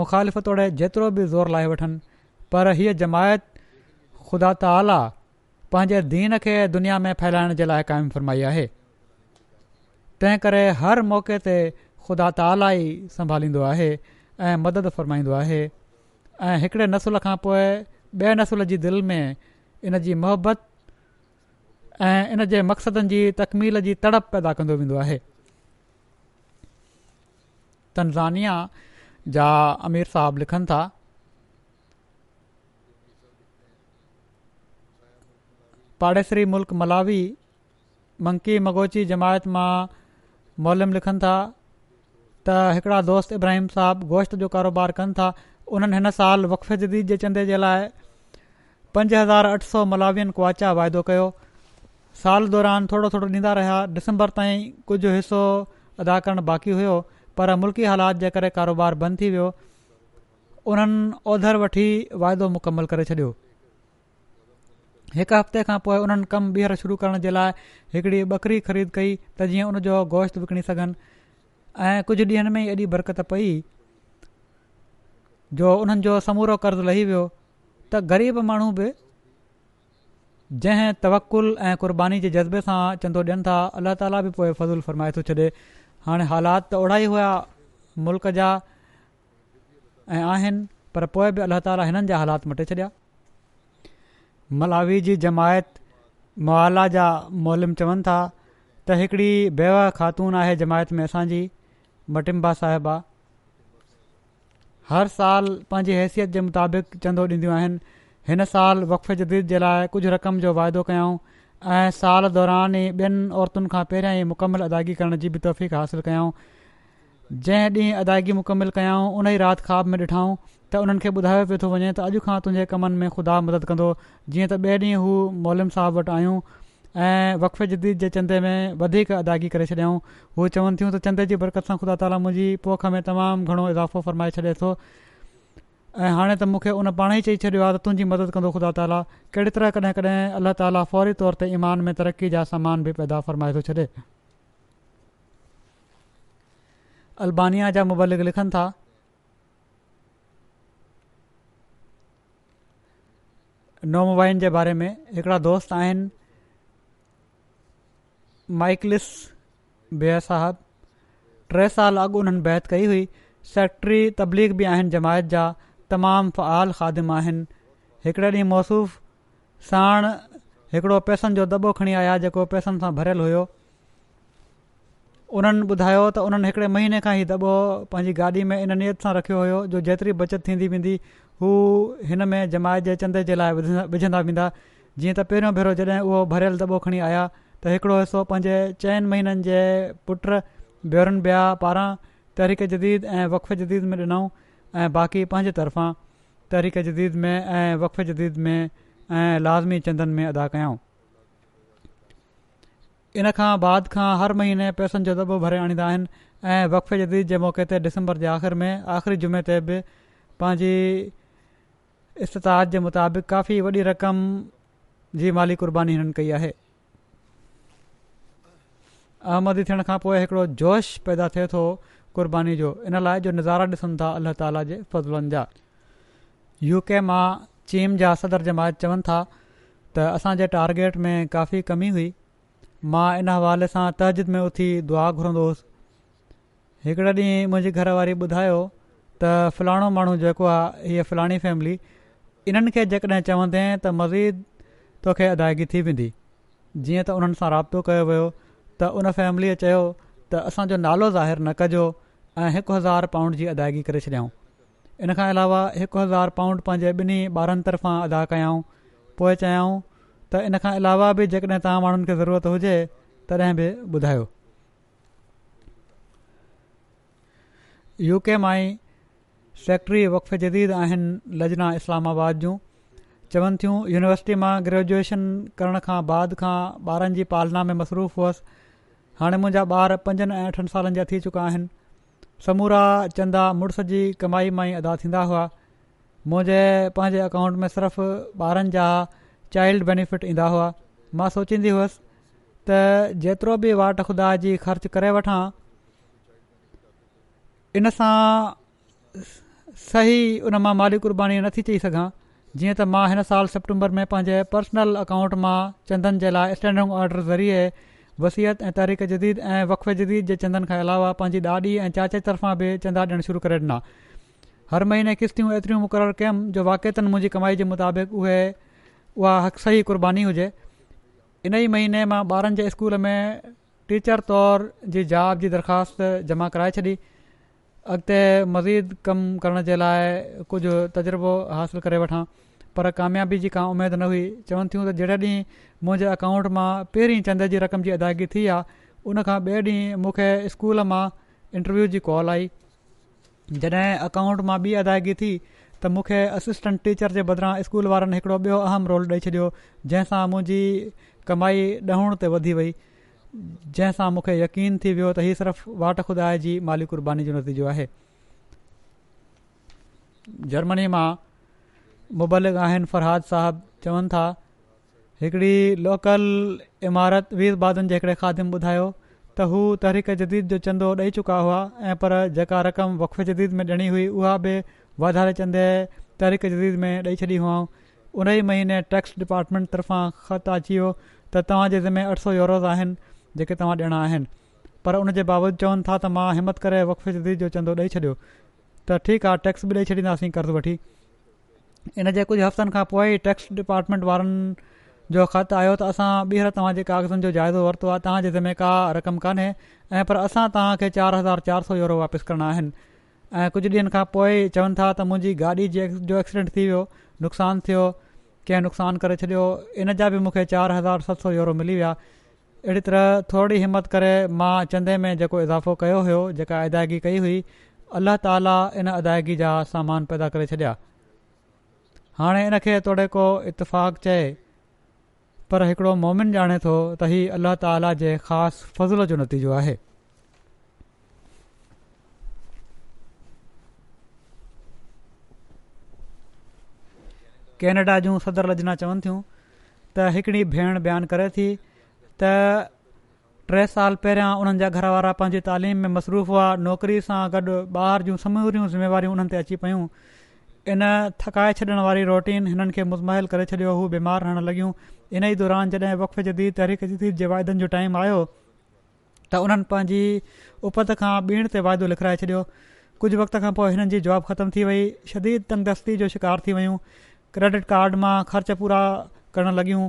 मुखालिफ़ तोड़े जेतिरो बि ज़ोर लाहे वठनि पर हीअ जमायत ख़ुदा ताला पंहिंजे दीन खे दुनिया में फैलाइण जे लाइ क़ाइमु फ़रमाई आहे तंहिं करे हर मौक़े ते ख़ुदा ताला ई संभालींदो आहे ऐं मदद फ़रमाईंदो आहे ऐं हिकिड़े नसुल खां पोइ ॿिए नसुल जी दिलि में इन जी मोहबत ऐं इन जे मक़सदनि जी तकमील जी तड़प पैदा कंदो वेंदो आहे तनज़ानिया जा अमीर साहब लिखनि था पाड़ेसरी मुल्क मलावी मंकी मंगोची जमायत मां मोलम लिखनि था त हिकिड़ा दोस्त इब्राहिम साहिबु गोश्त जो कारोबारु कनि था उन्हनि हिन साल वक़फ़े जदीद जे चंदे जे लाइ पंज हज़ार अठ सौ मलावयन कुआचा वाइदो कयो साल दौरान थोरो थोरो ॾींदा रहिया डिसंबर ताईं कुझु हिसो अदा करणु बाक़ी हुयो पर मुल्की हालात जे करे कारोबार बंदि थी वियो उन्हनि ओधर वठी वाइदो करे छॾियो हिकु हफ़्ते खां पोइ उन्हनि कमु ॿीहर शुरू करण जे लाइ हिकिड़ी ॿकरी ख़रीद कई त जीअं जो गोश्त विकिणी सघनि ऐं कुझु ॾींहनि में एॾी बरक़त पई जो उन्हनि जो समूरो कर्ज़ु लही वियो त ग़रीब माण्हू बि जंहिं तवकुलु ऐं क़ुर्बानी जे जज़्बे सां चंदो ॾियनि था अलाह ताला बि पोइ फज़ूल फ़रमाए थो छॾे हाणे हालात त ओड़ा ई हुआ मुल्क़ जा ऐं आहिनि पर पोइ बि अलाह ताला हिननि जा हालात मटे छॾिया मलावी जी जमायत मुआला जा मोलम चवनि था त हिकिड़ी बेव ख़ातून आहे जमायत में असांजी मटिम्बा साहिबा हर साल पंहिंजी हैसियत जे मुताबिक़ चंदो ॾींदियूं आहिनि हिन साल वक़फ़ जदीद जे लाइ कुझु रक़म जो वाइदो कयाऊं ऐं साल दौरान ई ॿियनि औरतुनि खां पहिरियां ई मुकमल अदायगी करण जी बि तफ़ीक हासिलु कयऊं जंहिं ॾींहुं अदायगी मुकमलु कयाऊं उन ई राति ख़्वाब में ॾिठऊं त उन्हनि खे ॿुधायो पियो थो वञे त अॼु खां तुंहिंजे कमनि में ख़ुदा मदद कंदो जीअं त ॿिए ॾींहुं हू मोलिम साहबु वटि आहियूं ऐं वक़फ़े जदीद जे चंदे में वधीक अदायगी करे छॾियाऊं हू चवनि थियूं त चंदे जी बरक़त सां ख़ुदा ताला मुंहिंजी पोख में तमामु घणो इज़ाफ़ो फ़रमाए छॾे थो ऐं हाणे त मूंखे उन पाणेई चई छॾियो आहे त मदद कंदो ख़ुदा ताली कहिड़ी तरह कॾहिं कॾहिं अलाह ताला फौरी तौर ते ईमान में तरक़ी जा सामान बि पैदा फ़रमाए थो छॾे अल्बानिया जा मुबालिक लिखनि था मोबाइल जे बारे में हिकिड़ा दोस्त आहिनि माइकलिस बेह साहब टे साल अॻु उन्हनि बैत कई हुई सेक्ट्री तबलीग बि आहिनि जमायत जा तमामु फ़आल ख़ादिम आहिनि हिकिड़े ॾींहुं मौसूफ़ साण हिकिड़ो पैसनि जो दॿो खणी आया जेको पैसनि सां भरियलु हुओ उन्हनि ॿुधायो त उन्हनि हिकिड़े महीने खां ई दॿो पंहिंजी गाॾी में इन नियत सां रखियो हुयो जो जेतिरी बचति थींदी वेंदी हू हिन में जमायत जे चंद जे लाइ विझंदा विझंदा वेंदा जीअं त पहिरियों भेरो जॾहिं उहो भरियल दॿो खणी आया त हिकिड़ो हिसो पंहिंजे चइनि महीननि जे पुट भेरनि बिह पारां तहरीक जदीद ऐं वक़फ़ जदीद में ॾिनऊं ऐं बाक़ी पंहिंजे तरफ़ां तहरीक जदीद में ऐं वक़फ़ जदीद में ऐं लाज़मी चंदनि में अदा कयऊं इन खां बाद खां हर महीने पैसनि जो दॿो भरे आणींदा आहिनि ऐं वक़फ़ जदीद जे मौक़े ते डिसंबर जे आख़िरि में आख़िरी जुमे ते बि पंहिंजी इस्तात जे मुताबिक़ काफ़ी वॾी रक़म जी माली क़ुर्बानी हिननि कई आहे अहमदी थियण खां पोइ हिकिड़ो जोश पैदा थिए थो क़ुर्बानी जो इन लाइ जो नज़ारा ॾिसनि था अलाह ताला जे फज़लनि जा यूके मां चीन जा सदर जमायत चवनि था त असांजे टार्गेट में काफ़ी कमी हुई मां इन हवाले सां तहजिद में उथी दुआ घुरंदो हुयुसि हिकिड़े ॾींहुं मुंहिंजी घरवारी ॿुधायो त फलाणो माण्हू जेको आहे हीअ फलाणी फैमिली इन्हनि खे जेकॾहिं चवंदे त मज़ीद तोखे अदायगी थी वेंदी जीअं त उन्हनि सां राबितो कयो वियो त उन फैमिलीअ चयो त असांजो नालो ज़ाहिर न कजो ऐं हिकु हज़ार पाउंड जी अदायगी करे छॾियऊं इन खां अलावा हिकु हज़ार पाउंड पंहिंजे ॿिन्ही ॿारनि तरफ़ां अदा कयऊं पोइ चयाऊं त इन खां अलावा बि जेकॾहिं तव्हां माण्हुनि खे ज़रूरत हुजे तॾहिं बि ॿुधायो यू माई सेक्रेटरी वक़फ़े जदीद आहिनि लजना इस्लामाबाद जूं चवनि थियूं यूनिवर्सिटी मां ग्रेजुएशन करण खां बाद खां ॿारनि जी पालना में मसरूफ़ हुअसि हाणे मुंहिंजा ॿार पंजनि ऐं अठनि सालनि जा थी चुका आहिनि समूरा चंदा मुड़ुस जी कमाई मां ई अदा थींदा हुआ मुंहिंजे पंहिंजे अकाउंट में सिर्फ़ु ॿारनि जा चाइल्ड बेनिफिट ईंदा हुआ मां सोचींदी हुअसि त जेतिरो बि वाट ख़ुदा जी ख़र्चु करे वठां इन सां सही उन मां माली क़ुर्बानी नथी चई सघां जीअं त मां हिन साल सेप्टेंबर में पंहिंजे पर्सनल अकाउंट मां चंदनि जे लाइ स्टैंडिंग ऑर्डर ज़रिए वसियत ऐं तारीख़ जदीद ऐं वक़फ़े जदीद जे चंदनि खां अलावा पंहिंजी ॾाॾी ऐं चाचे तर्फ़ां बि चंदा ॾियणु शुरू करे ॾिना हर महीने किश्तियूं एतिरियूं मुक़ररु कयुमि जो वाक़तनि मुंहिंजी कमाई जे मुताबिक़ उहे उहा सही क़ुर्बानी हुजे इन ई महीने मां ॿारनि जे स्कूल में टीचर तौर जी जॉब जी दरख़्वास्त जमा कराए छॾी अॻिते मज़ीद कमु करण जे लाइ कुझु तजुर्बो हासिलु करे वठां पर कामयाबी जी का उमेदु न हुई चवनि थियूं त जॾहिं ॾींहुं मुंहिंजे अकाउंट मां पहिरीं चंद जी रक़म जी अदायगी थी आहे उनखां ॿिए ॾींहुं मूंखे स्कूल मां इंटरव्यू जी कॉल आई जॾहिं अकाउंट मां ॿी अदायगी थी त मूंखे असिस्टेंट टीचर जे बदिरां स्कूल वारनि हिकिड़ो ॿियो अहम रोल ॾेई छॾियो जंहिंसां मुंहिंजी कमाई ॾहण ते वधी वई जंहिंसां मूंखे यकीन थी वियो त हीउ सिर्फ़ु वाट खुदा जी माली कुर्बानी जो नतीजो आहे जर्मनी मां मुबलिक आहिनि फ़रहाद साहिबु चवनि था हिकिड़ी लोकल इमारत वीरबादन जे हिकड़े खादिम ॿुधायो त हू तहरीक जदीद जो चंदो ॾेई चुका हुआ ऐं पर जेका रक़म वक़े जदीद में ॾिनी हुई उहा बि वाधारे चंदे तहरीक जदीद में ॾेई छॾी हुआ उन ई महीने टैक्स डिपार्टमेंट तर्फ़ां ख़त अची वियो त तव्हांजे जंहिंमें अठ सौ यूरोज़ आहिनि जेके तव्हां ॾियणा आहिनि पर उन जे बावजूदि चवनि था त मां हिमत करे जदीद जो चंदो ॾेई छॾियो त ठीकु आहे टैक्स बि ॾेई छॾींदासीं कर्ज़ु वठी इन जे कुझु हफ़्तनि खां पोइ टैक्स डिपार्टमेंट वारनि जो ख़त आहियो त असां ॿीहर तव्हांजे कागज़नि जो जाइज़ो वरितो आहे तव्हांजे जंहिंमें का रक़म कोन्हे ऐं पर असां तव्हांखे चारि हज़ार चारि सौ यूरो वापसि करिणा आहिनि ऐं कुझु ॾींहनि खां पोइ चवनि था त मुंहिंजी गाॾी जो एक्सीडेंट थी वियो नुक़सानु थियो कंहिं नुक़सानु करे छॾियो इन जा बि मूंखे चारि हज़ार सत सौ यूरो मिली विया अहिड़ी तरह थोरी हिमत करे मां चंदे में जेको इज़ाफ़ो कयो हुयो जेका अदायगी कई हुई अल्लाह ताला इन अदायगी जा सामान पैदा करे छॾिया हाणे इन खे तोड़े को इतफ़ाक़ चए पर हिकिड़ो मोमिन ॼाणे थो त ही अल्लाह ताला जे ख़ासि फज़ल जो नतीजो आहे कैनेडा जूं सदर लजना चवनि थियूं त हिकिड़ी भेण बयानु करे थी त टे साल पहिरियां उन्हनि जा घर वारा पंहिंजी तालिम में मसरूफ़ हुआ नौकिरी सां गॾु ॿाहिरि जूं समूरियूं ज़िम्मेवारियूं उन्हनि ते अची पयूं इन थकाए छॾण वारी रोटीन हिननि खे मुज़महिल करे छॾियो हू बीमार हणणु लॻियूं इन ई दौरान जॾहिं जदीद तहरीक जदीद जे वाइदनि जो टाइम आयो त उन्हनि पंहिंजी उपत खां ॿिण ते वाइदो लिखाए छॾियो कुझु वक़्त खां पोइ हिननि जी जॉब ख़तम थी वई शदीद तंदुस्ती जो शिकार थी वियूं क्रेडिट कार्ड मां ख़र्च पूरा करणु लॻियूं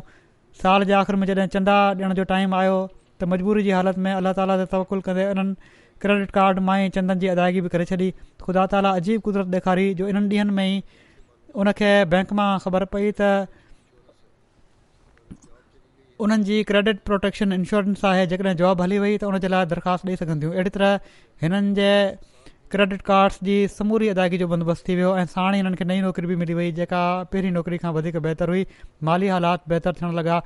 साल जे आख़िर में जॾहिं चंदा ॾियण जो टाइम आयो त मजबूरी जी हालति में अलाह ताला ते तवकुल करे उन्हनि क्रेडिट कार्ड मां ई चंदनि जी अदायगी बि करे छॾी ख़ुदा ताला अजीब कुदरत ॾेखारी जो इन्हनि ॾींहनि में ई उनखे बैंक मां ख़बर पई त उन्हनि जी क्रेडिट प्रोटेक्शन इंश्योरेंस आहे जेकॾहिं जॉब हली वई त हुनजे लाइ दरख़्वास्त ॾेई सघंदियूं अहिड़ी तरह हिननि क्रेडिट कार्ड्स जी समूरी अदायगी जो बंदोबस्तु थी वियो ऐं साण ई हिननि खे नई नौकिरी बि मिली वई जेका पहिरीं नौकिरी खां वधीक बहितरु हुई माली हालात बहितर थियणु लॻा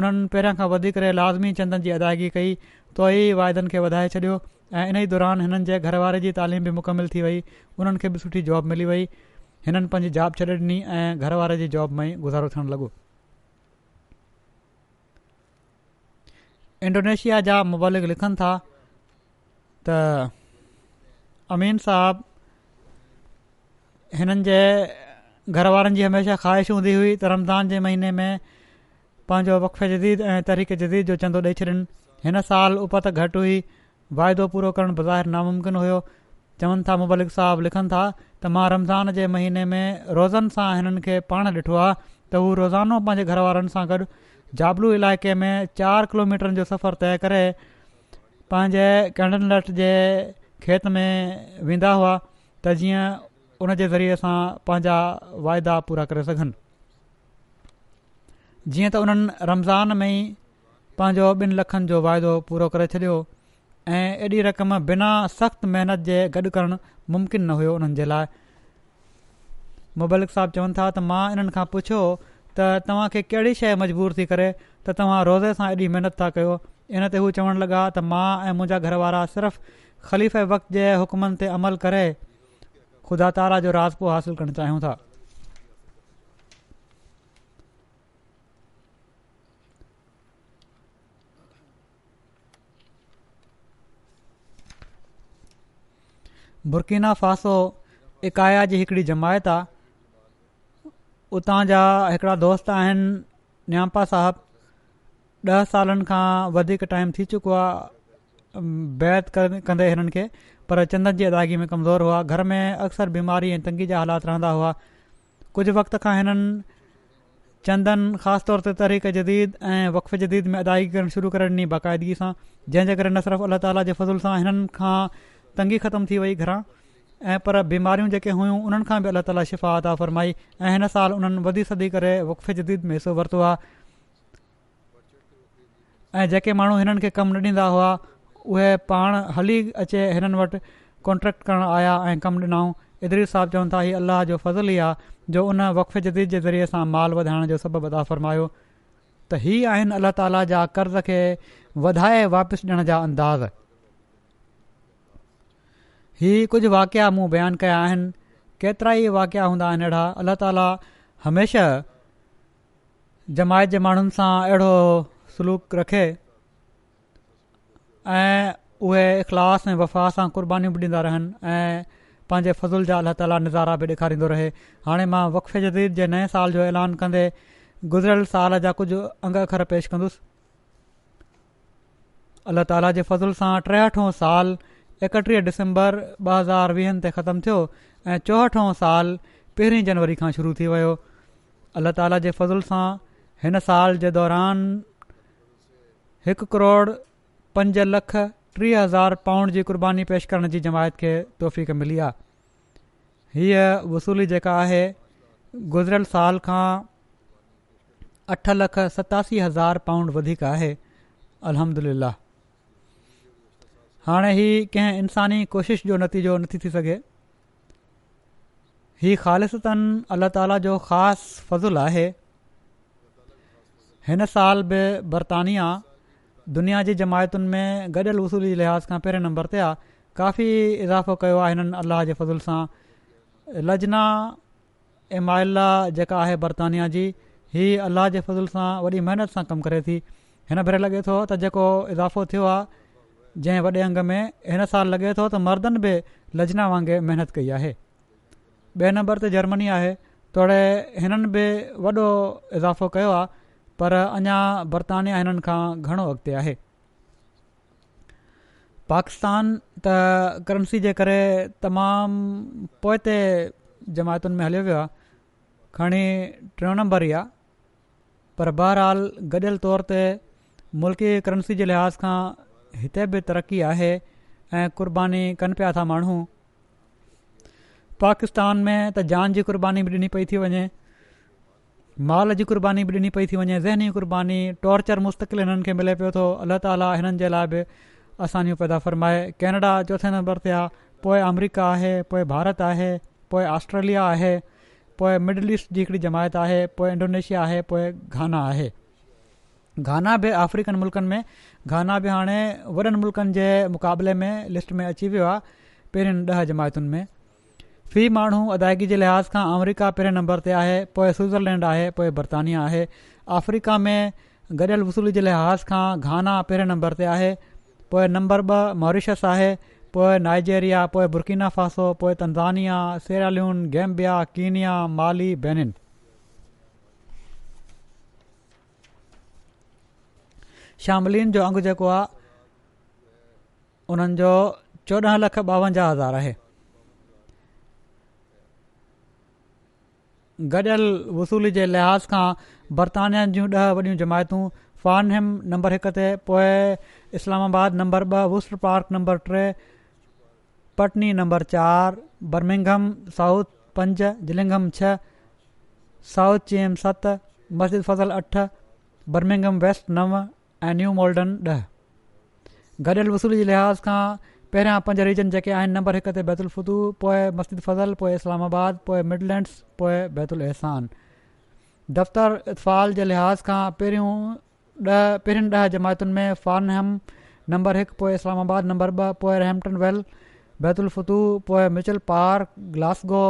उन्हनि पहिरियां खां वधीक लाज़मी चंदनि जी अदायगी कई त ई वाइदनि खे वधाए छॾियो ऐं इन ई दौरान हिननि जे घरवारे वारे जी तालीम बि मुकमिल थी वई हुननि खे बि सुठी जॉब मिली वई हिननि पंहिंजी जॉब छॾे ॾिनी ऐं घरवारे वारे जी जॉब में गुज़ारो थियणु लॻो इंडोनेशिया जा मुबालिक लिखनि था अमीन साहब हिननि जे घर वारनि जी हमेशह ख़्वाहिश हूंदी हुई त रमज़ान जे महीने में पंहिंजो वक़े जदीद ऐं तरीक़े जदीद जो चंदो ॾेई छॾिन हिन साल उपत घटि हुई वाइदो पूरो करणु बज़ाहिर नामुमकिन हुयो चवनि था मुबलिक साहब लिखनि था त मां रमज़ान जे महीने में रोज़नि सां हिननि खे पाण ॾिठो आहे त हू रोज़ानो पंहिंजे घर वारनि सां गॾु जाबलू इलाइक़े में चारि किलोमीटरनि जो सफ़र तइ करे पंहिंजे कैंडन लट जे खेत में वेंदा हुआ त जीअं उन जे ज़रिए सां पंहिंजा वाइदा पूरा करे सघनि जीअं त उन्हनि रमज़ान में ई पंहिंजो ॿिनि लखनि जो वाइदो पूरो करे छॾियो ऐं एॾी रक़म बिना सख़्तु महिनत जे गॾु करणु मुमकिन न हुयो उन्हनि जे लाइ मुबलिक साहबु चवनि था त मां इन्हनि खां पुछियो त तव्हांखे कहिड़ी शइ मजबूर थी करे त तव्हां रोज़े सां एॾी महिनत था कयो इन ते हू चवणु लॻा त मां ऐं मुंहिंजा घर ख़लीफ़ वक्त जे हुकमनि ते अमल करे ख़ुदा ताला जो रासपो حاصل करणु चाहियूं था बुर्किना फासो इकाया जी हिकिड़ी जमायत आहे उतां जा हिकिड़ा दोस्त आहिनि नियाम्पा صاحب ॾह सालनि खां वधीक टाइम थी चुको आहे बैत कंदे हिननि खे पर चंदन जी अदाईगी में कमज़ोर हुआ घर में अक्सर बीमारी ऐं तंगी जा हालात रहंदा हुआ कुझु वक़्त खां हिननि चंदन ख़ासि तौर ते तरीक़े जदीद ऐं वक़फ़ जदीद में अदाई करणु शुरू करे ॾिनी बाक़ाइदगी सां जंहिंजे करे न सिर्फ़ु अलाह ताला जे फज़ल सां हिननि खां तंगी ख़तमु थी वई घरां ऐं पर बीमारियूं जेके हुयूं उन्हनि खां बि अलाह ताला अदा फ़रमाई ऐं हिन साल उन्हनि वधी सदी करे वक़फ़ी जदीद में हिसो वरितो आहे ऐं जेके माण्हू हिननि खे कमु न ॾींदा हुआ उहे पाण हली अचे हिननि वटि कॉन्ट्रेक्ट करणु आया ऐं कमु ॾिनऊं इदरी साहब चवनि था हीउ अल्लाह जो फज़िली आहे जो उन वक़े जदीद जे ज़रिए सां माल वधाइण जो सभु पदा फ़रमायो त हीअ आहिनि अल्लाह ताला जा कर्ज़ खे वधाए वापसि ॾियण जा अंदाज़ ही कुझु वाकिया मूं बयानु कया आहिनि केतिरा ई वाक़िया हूंदा आहिनि अहिड़ा अलाह ताला हमेशह जमायत जे माण्हुनि सां अहिड़ो सलूक रखे ऐं उहे इख़लाफ़ ऐं वफ़ा सां क़ुर्बानी बि ॾींदा रहनि ऐं पंहिंजे फज़ुल जा अलाह ताला नज़ारा बि ॾेखारींदो रहे हाणे मां वक़फ़े जदीद जे नए साल जो ऐलान कंदे गुज़िरियल साल जा कुझु अंग अखर पेश कंदुसि अल्लाह ताला जे फज़ुल सां टेहठो साल एकटीह डिसंबर ॿ हज़ार वीहनि ते ख़तमु थियो ऐं चोहठो साल पहिरीं जनवरी खां शुरू थी वियो अलाह ताला जे फज़ुल सां हिन साल जे दौरान हिकु करोड़ पंज लख टीह हज़ार पाउंड जी क़ुर्बानी पेश करण जी जमायत खे तोहफ़िक मिली आहे हीअ वसूली जेका आहे गुज़िरियल साल खां अठ लख सतासी हज़ार पाउंड वधीक आहे अलहम लिला हाणे ही कंहिं इंसानी कोशिश जो नतीजो नथी थी सघे हीअ ख़ालिसनि अलाह ताला जो ख़ासि फज़ुलु आहे हिन साल बि दुनिया जी जमायतुनि में गॾियल उसूली लिहाज़ खां पहिरें नंबर ते आहे काफ़ी इज़ाफ़ो कयो आहे हिननि अलाह जे फज़ल सां लजना इमाइला जेका आहे बर्तानिया जी हीअ अलाह जे फज़ल सां वॾी महिनत सां कमु करे थी हिन भेरे लॻे थो त जेको इज़ाफ़ो थियो आहे जंहिं वॾे अंग में हिन साल लॻे थो त मर्दनि बि लजना वांगुरु महिनत कई आहे ॿिए नंबर ते जर्मनी आहे तोड़े हिननि बि वॾो इज़ाफ़ो कयो आहे पर अञा बरतानिया हिननि खां घणो अॻिते आहे पाकिस्तान त करंसी जे करे तमामु पोइ ते जमातुनि में हलियो वियो आहे खणी टियों नंबर ई आहे पर बहरहाल गॾियल तौर ते मुल्की करंसी जे लिहाज़ खां हिते बि तरक़ी आहे ऐं क़ुर्बानी कनि पिया था माण्हू पाकिस्तान में त जान जी क़ुर्बानी बि ॾिनी पई थी वञे माल जी क़ुर्बानी बि ॾिनी पई थी वञे ज़हनी क़ुर्बानी टॉर्चर मुस्तक़िल हिननि खे मिले पियो थो अलाह तालि हिननि जे लाइ बि असांजी पैदा फ़रमाए कैनेडा चोथे नंबर ते आहे पोइ अमरिका आहे पोइ भारत आहे पोइ ऑस्ट्रेलिया आहे पोइ मिडल ईस्ट जी हिकिड़ी जमायत आहे पोइ इंडोनेशिया आहे पोइ घाना आहे घाना बि अफ्रीकन मुल्कनि में घाना बि हाणे वॾनि मुल्कनि जे मुक़ाबले में लिस्ट में अची वियो आहे पहिरींनि ॾह जमातुनि में फी माण्हू अदाइगी जे लिहाज़ खां अमरीका पहिरें नंबर ते आहे पोइ स्विज़रलैंड आहे पोइ बर्तानिया आहे अफ्रीका में गॾियल वसूल जे लिहाज़ खां घाना पहिरें नंबर ते आहे पोइ नंबर ॿ मॉरीशस आहे पोइ नाइजेरिया पोइ बुर्किना फासो पोइ Tanzania Sierra Leone Gambia Kenya Mali Benin शामलिन जो अंगु जेको आहे उन्हनि जो चोॾहं लख ॿावंजाह हज़ार आहे गॾियल वसूली जे लिहाज़ खां बर्तानिया जूं ॾह वॾियूं जमायतूं फानहिम नम्बर 1, ते पोइ इस्लामाबाद नंबर ॿ वुस्र पार्क नम्बर टे पटनी नंबर चारि बर्मिंगम साउथ पंज जिलिंगम छह साउथ चेम सत मस्जिद फ़सल अठ बर्मिंगम वेस्ट नव ऐं न्यू मोल्डन ॾह गॾियल वसूली जे लिहाज़ खां पहिरियां पंज रीजन जेके आहिनि नंबर हिक ते बैतुलफ़तु पोइ मस्जिद फज़ल पोइ इस्लामाबाद पोए मिडलैंड्स पोएं बैतु एहसान दफ़्तर इतफ़ाल जे लिहाज़ खां पहिरियों ॾह पहिरियों ॾह जमायतुनि में फानहम नंबर हिकु पोइ इस्लामाबाद नंबर ॿ पोइ रैम्पटन वैल बैतुल फुतुह पोए Mitchell park Glasgow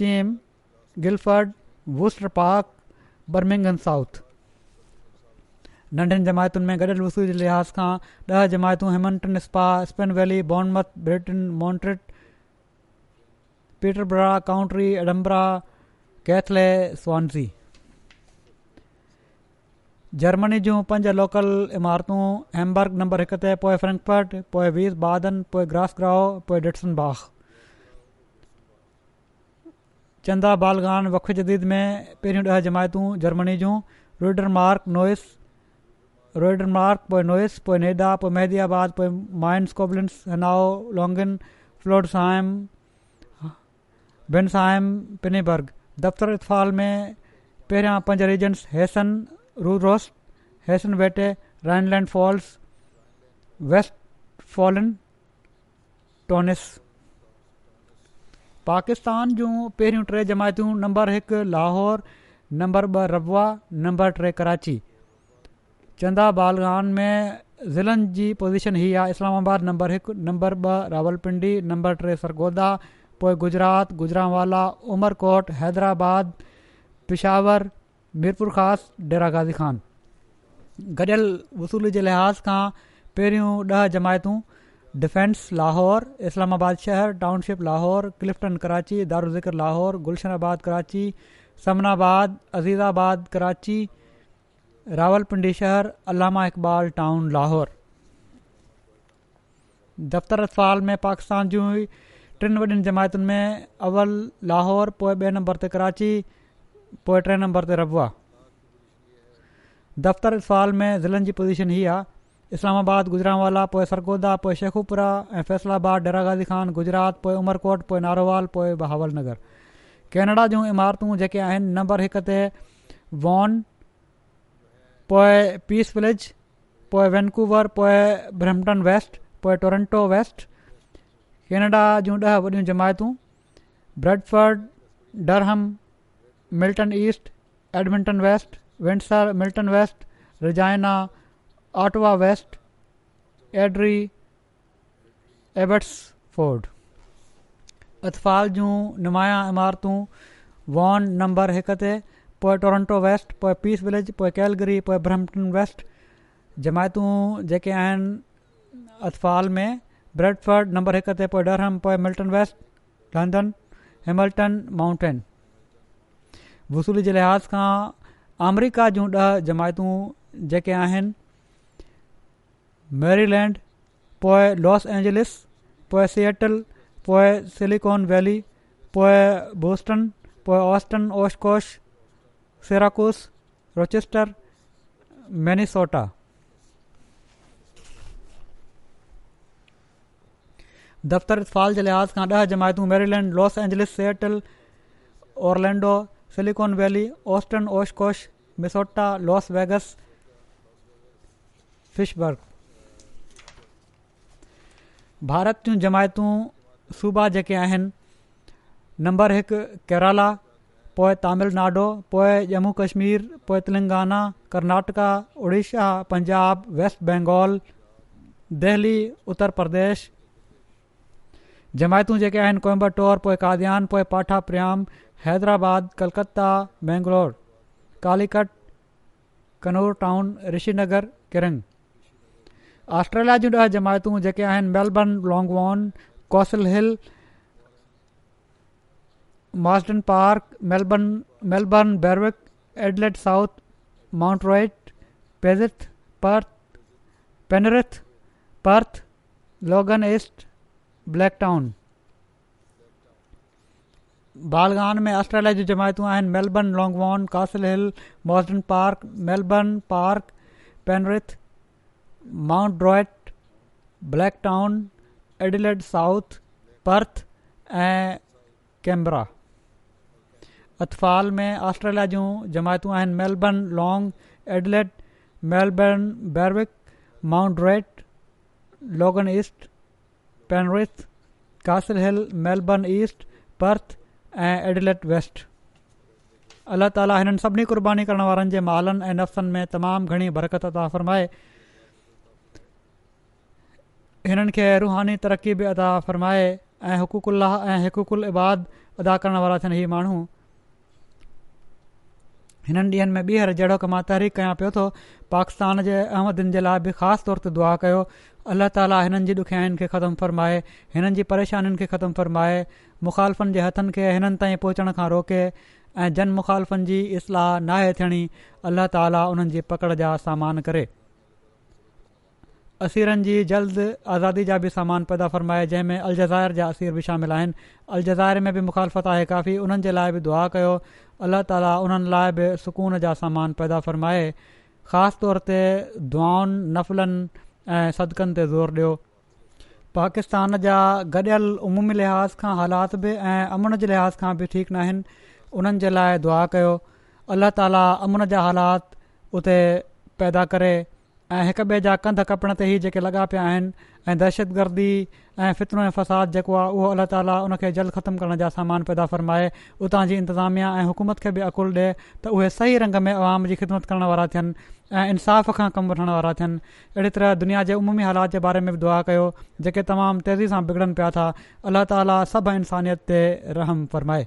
Cheam Guildford Worcester park Birmingham south नंढनि जमायतुनि में गॾियल वसूल जे लिहाज़ खां ॾह जमायतूं हेमंटन स्पा Spen valley Bournemouth Britain मॉन्ट्रिट Peterborough country Edinburgh Keighley Swansea Germany जूं पंज लोकल इमारतूं हैम्बर्ग नंबर हिक ते पोइ फ्रैंकफर्ट पोइ वीस बादन पोइ ग्रासग्राओ पोइ डेट्सन बाग चंदा बालगान वक़्फ़ जदीद में पहिरियूं ॾह जमायतूं जर्मनी जूं रुडर मार्क नोइस रोडनमार्क पोइ नोइस पोइ नेडा पोइ महदी आबाद पोइ माइन्स कोब्लिन्स हनाओ लॉंगन फ्लोरसाइम बिनसाइम पिनेबर्ग दफ़्तरु इफ़ाल में पहिरियां पंज रीजन्स हेसन रुरोस हेसन वेटे राइनलैंड फॉल्स वेस्ट फॉलन टोनिस पाकिस्तान जूं पहिरियों टे जमायतूं नंबर हिकु लाहौर नंबर ॿ रबा नंबर टे कराची चंदा बालगान में ज़िलनि जी पोज़ीशन हीअ आहे इस्लामाबाद नंबर हिकु नंबर ॿ रावलपिंडी नंबर टे सरगोदा पोइ गुजरात गुजरांवाला उमरकोट हैदराबाद पिशावर मीरपुर ख़ास डेरा गाज़ी ख़ान गॾियल वसूली जे लिहाज़ खां पहिरियों ॾह जमायतूं डिफेंस लाहौर इस्लामाबाद शहर टाउनशिप लाहौर क्लिफ्टन कराची दारुज़िक्र लाहौर गुलशनाबाद कराची समनाबाद अज़ीज़ाबाद कराची रावलपिंडी शहरुामा इक़बाल टाउन लाहौर दफ़्तर साल में पाकिस्तान जूं टिनि वॾनि जमायतुनि में अवल लाहौर पोइ ॿिए नंबर ते कराची पोइ टे नंबर ते रबा दफ़्तरु साल में ज़िलनि जी पोज़ीशन हीअ आहे इस्लामाबाद गुजरांवाला पोइ सरगोदा पोइ शेखूपुरा ऐं फैसलाबाद डेरागाज़ी खान गुजरात पोए उमरकोट पोइ नारोवाल पोइ बहावल नगर केनेडा जूं इमारतूं जेके आहिनि नंबर हिक ते वॉन पोइ पीस विलेज पोइ वैंकूवर पोइ ब्रम्पटन वेस्ट पोइ टोरंटो वेस्ट कैनेडा जूं ॾह वॾियूं जमायतूं Bradford Durham Milton east Edmonton west Windsor Milton west Regina Ottawa west एड्री Abbotsford अतफाल जूं नुमाया इमारतूं वॉन नंबर हिक ते पोइ टोरंटो वेस्ट पोइ पीस विलेज पोइ कैलगरी पोइ ब्रम्पटन वेस्ट जमायतूं जेके आहिनि अतफ़ाल में ब्रेडफर्ड नंबर हिक ते पोइ डरहम पोइ Milton west London Hamilton mountain वसूली जे लिहाज़ खां अमरीका जूं ॾह जमायतूं जेके आहिनि मेरीलैंड पोइ लॉस एंजलिस पोइ सिएटल पोइ सिलिकॉन वैली पोइ बोस्टन पोइ Austin Oshkosh Syracuse Rochester Minnesota दफ़्तर इतफ़ाल जे लिहाज़ खां ॾह जमायतूं Maryland Los Angeles Seattle Orlando Silicon valley Austin Oshkosh Minnesota Las Vegas फिशबर्ग Bharat जूं जमायतूं सूबा जेके आहिनि नंबर हिकु केराला पोइ तमिलनाडु पोइ जम्मू कश्मीर पोइ तेलंगाना कर्नाटका उड़ीसा पंजाब वेस्ट बंगाल दहली उत्तर प्रदेश जमायतूं जेके आहिनि कोयम्बटोर पोइ कादयान पोइ पाठाप्रियाम हैदराबाद कलकत्ता बैंगलोर कालीकट कनूर टाउन ऋषिनगर किरंग ऑस्ट्रेलिया जूं ॾह जमायतूं जेके आहिनि Melbourne लॉन्गवॉन Castle hill Marsden park Melbourne Melbourne Berwick Adelaide south mount riot पेजिथ Perth Penrith Perth Logan east Blacktown बालगान में ऑस्ट्रेलिया जूं जमायतूं आहिनि Melbourne लॉन्गवॉन Castle hill Marsden park Melbourne park Penrith mount riot black Adelaide south Perth ऐं Canberra अतफाल में Australia जूं जमायतूं आहिनि Melbourne long Adelaide Melbourne Berwick mount rate Logan east Penrith Castle Melbourne east Perth ऐं एडलेट वेस्ट अलाह ताला हिननि सभिनी क़ुर्बानी करणु वारनि जे महालनि ऐं नफ़्सनि में तमामु घणी बरकत अदा फ़रमाए हिननि खे रुहानी तरक़ी बि अदा फ़रमाए ऐं हुक़ुकु ऐं हुकूकुल इबाद अदा करण वारा थियनि इहे माण्हू हिननि ॾींहनि में ॿीहर जहिड़ो की मां तहरीक कयां पियो थो पाकिस्तान जे अहमदनि जे लाइ बि ख़ासि तौर ते दुआ कयो अल्लाह ताली हिननि जी ॾुखियाईनि खे ख़तमु फ़र्माए हिननि जी परेशानियुनि खे ख़तमु फ़र्माए मुख़ालफ़नि जे हथनि खे हिननि ताईं पहुचण खां रोके ऐं जन मुख़ालफ़नि जी इस्लाह नाहे थियणी अलाह ताली उन्हनि पकड़ पकिड़ जा सामान करे असीरनि जी जल्द आज़ादी जा बि सामान पैदा फ़र्माए जंहिंमें अलजज़र जा असीर बि शामिल आहिनि अलजाइर में बि मुखालफ़त आहे काफ़ी उन्हनि जे लाइ बि दुआ कयो अलाह ताला उन्हनि लाइ बि सुकून जा सामान पैदा फ़रमाए ख़ासि तौर ते दुआउनि नफ़लनि ऐं सदिकनि ते ज़ोर ॾियो पाकिस्तान जा गॾियल उमूमी लिहाज़ खां हालात बि ऐं अमुन जे लिहाज़ खां बि ठीकु न आहिनि उन्हनि जे लाइ दुआ कयो अलाह ताला अमन जा हालात उते पैदा करे ऐं हिक ॿिए जा कंध कपिड़नि ते ई जेके लॻा पिया आहिनि दहशतगर्दी ऐं फितरूं ऐं फ़साद जेको आहे उहो अलाह ताला उनखे जल्द ख़तमु करण जा सामान पैदा फ़रमाए उतां जी इंतिज़ामिया ऐं हुकूमत खे बि अकुलु ॾिए त उहे सही रंग में अवाम जी ख़िदमत करण वारा थियनि ऐं इंसाफ़ खां कमु वठण वारा थियनि अहिड़ी तरह दुनिया जे उमूमी हालात जे बारे में बि दुआ कयो जेके तमामु तेज़ी सां बिगड़नि पिया था अलाह ताला सभु इंसानियत ते रहम फ़रमाए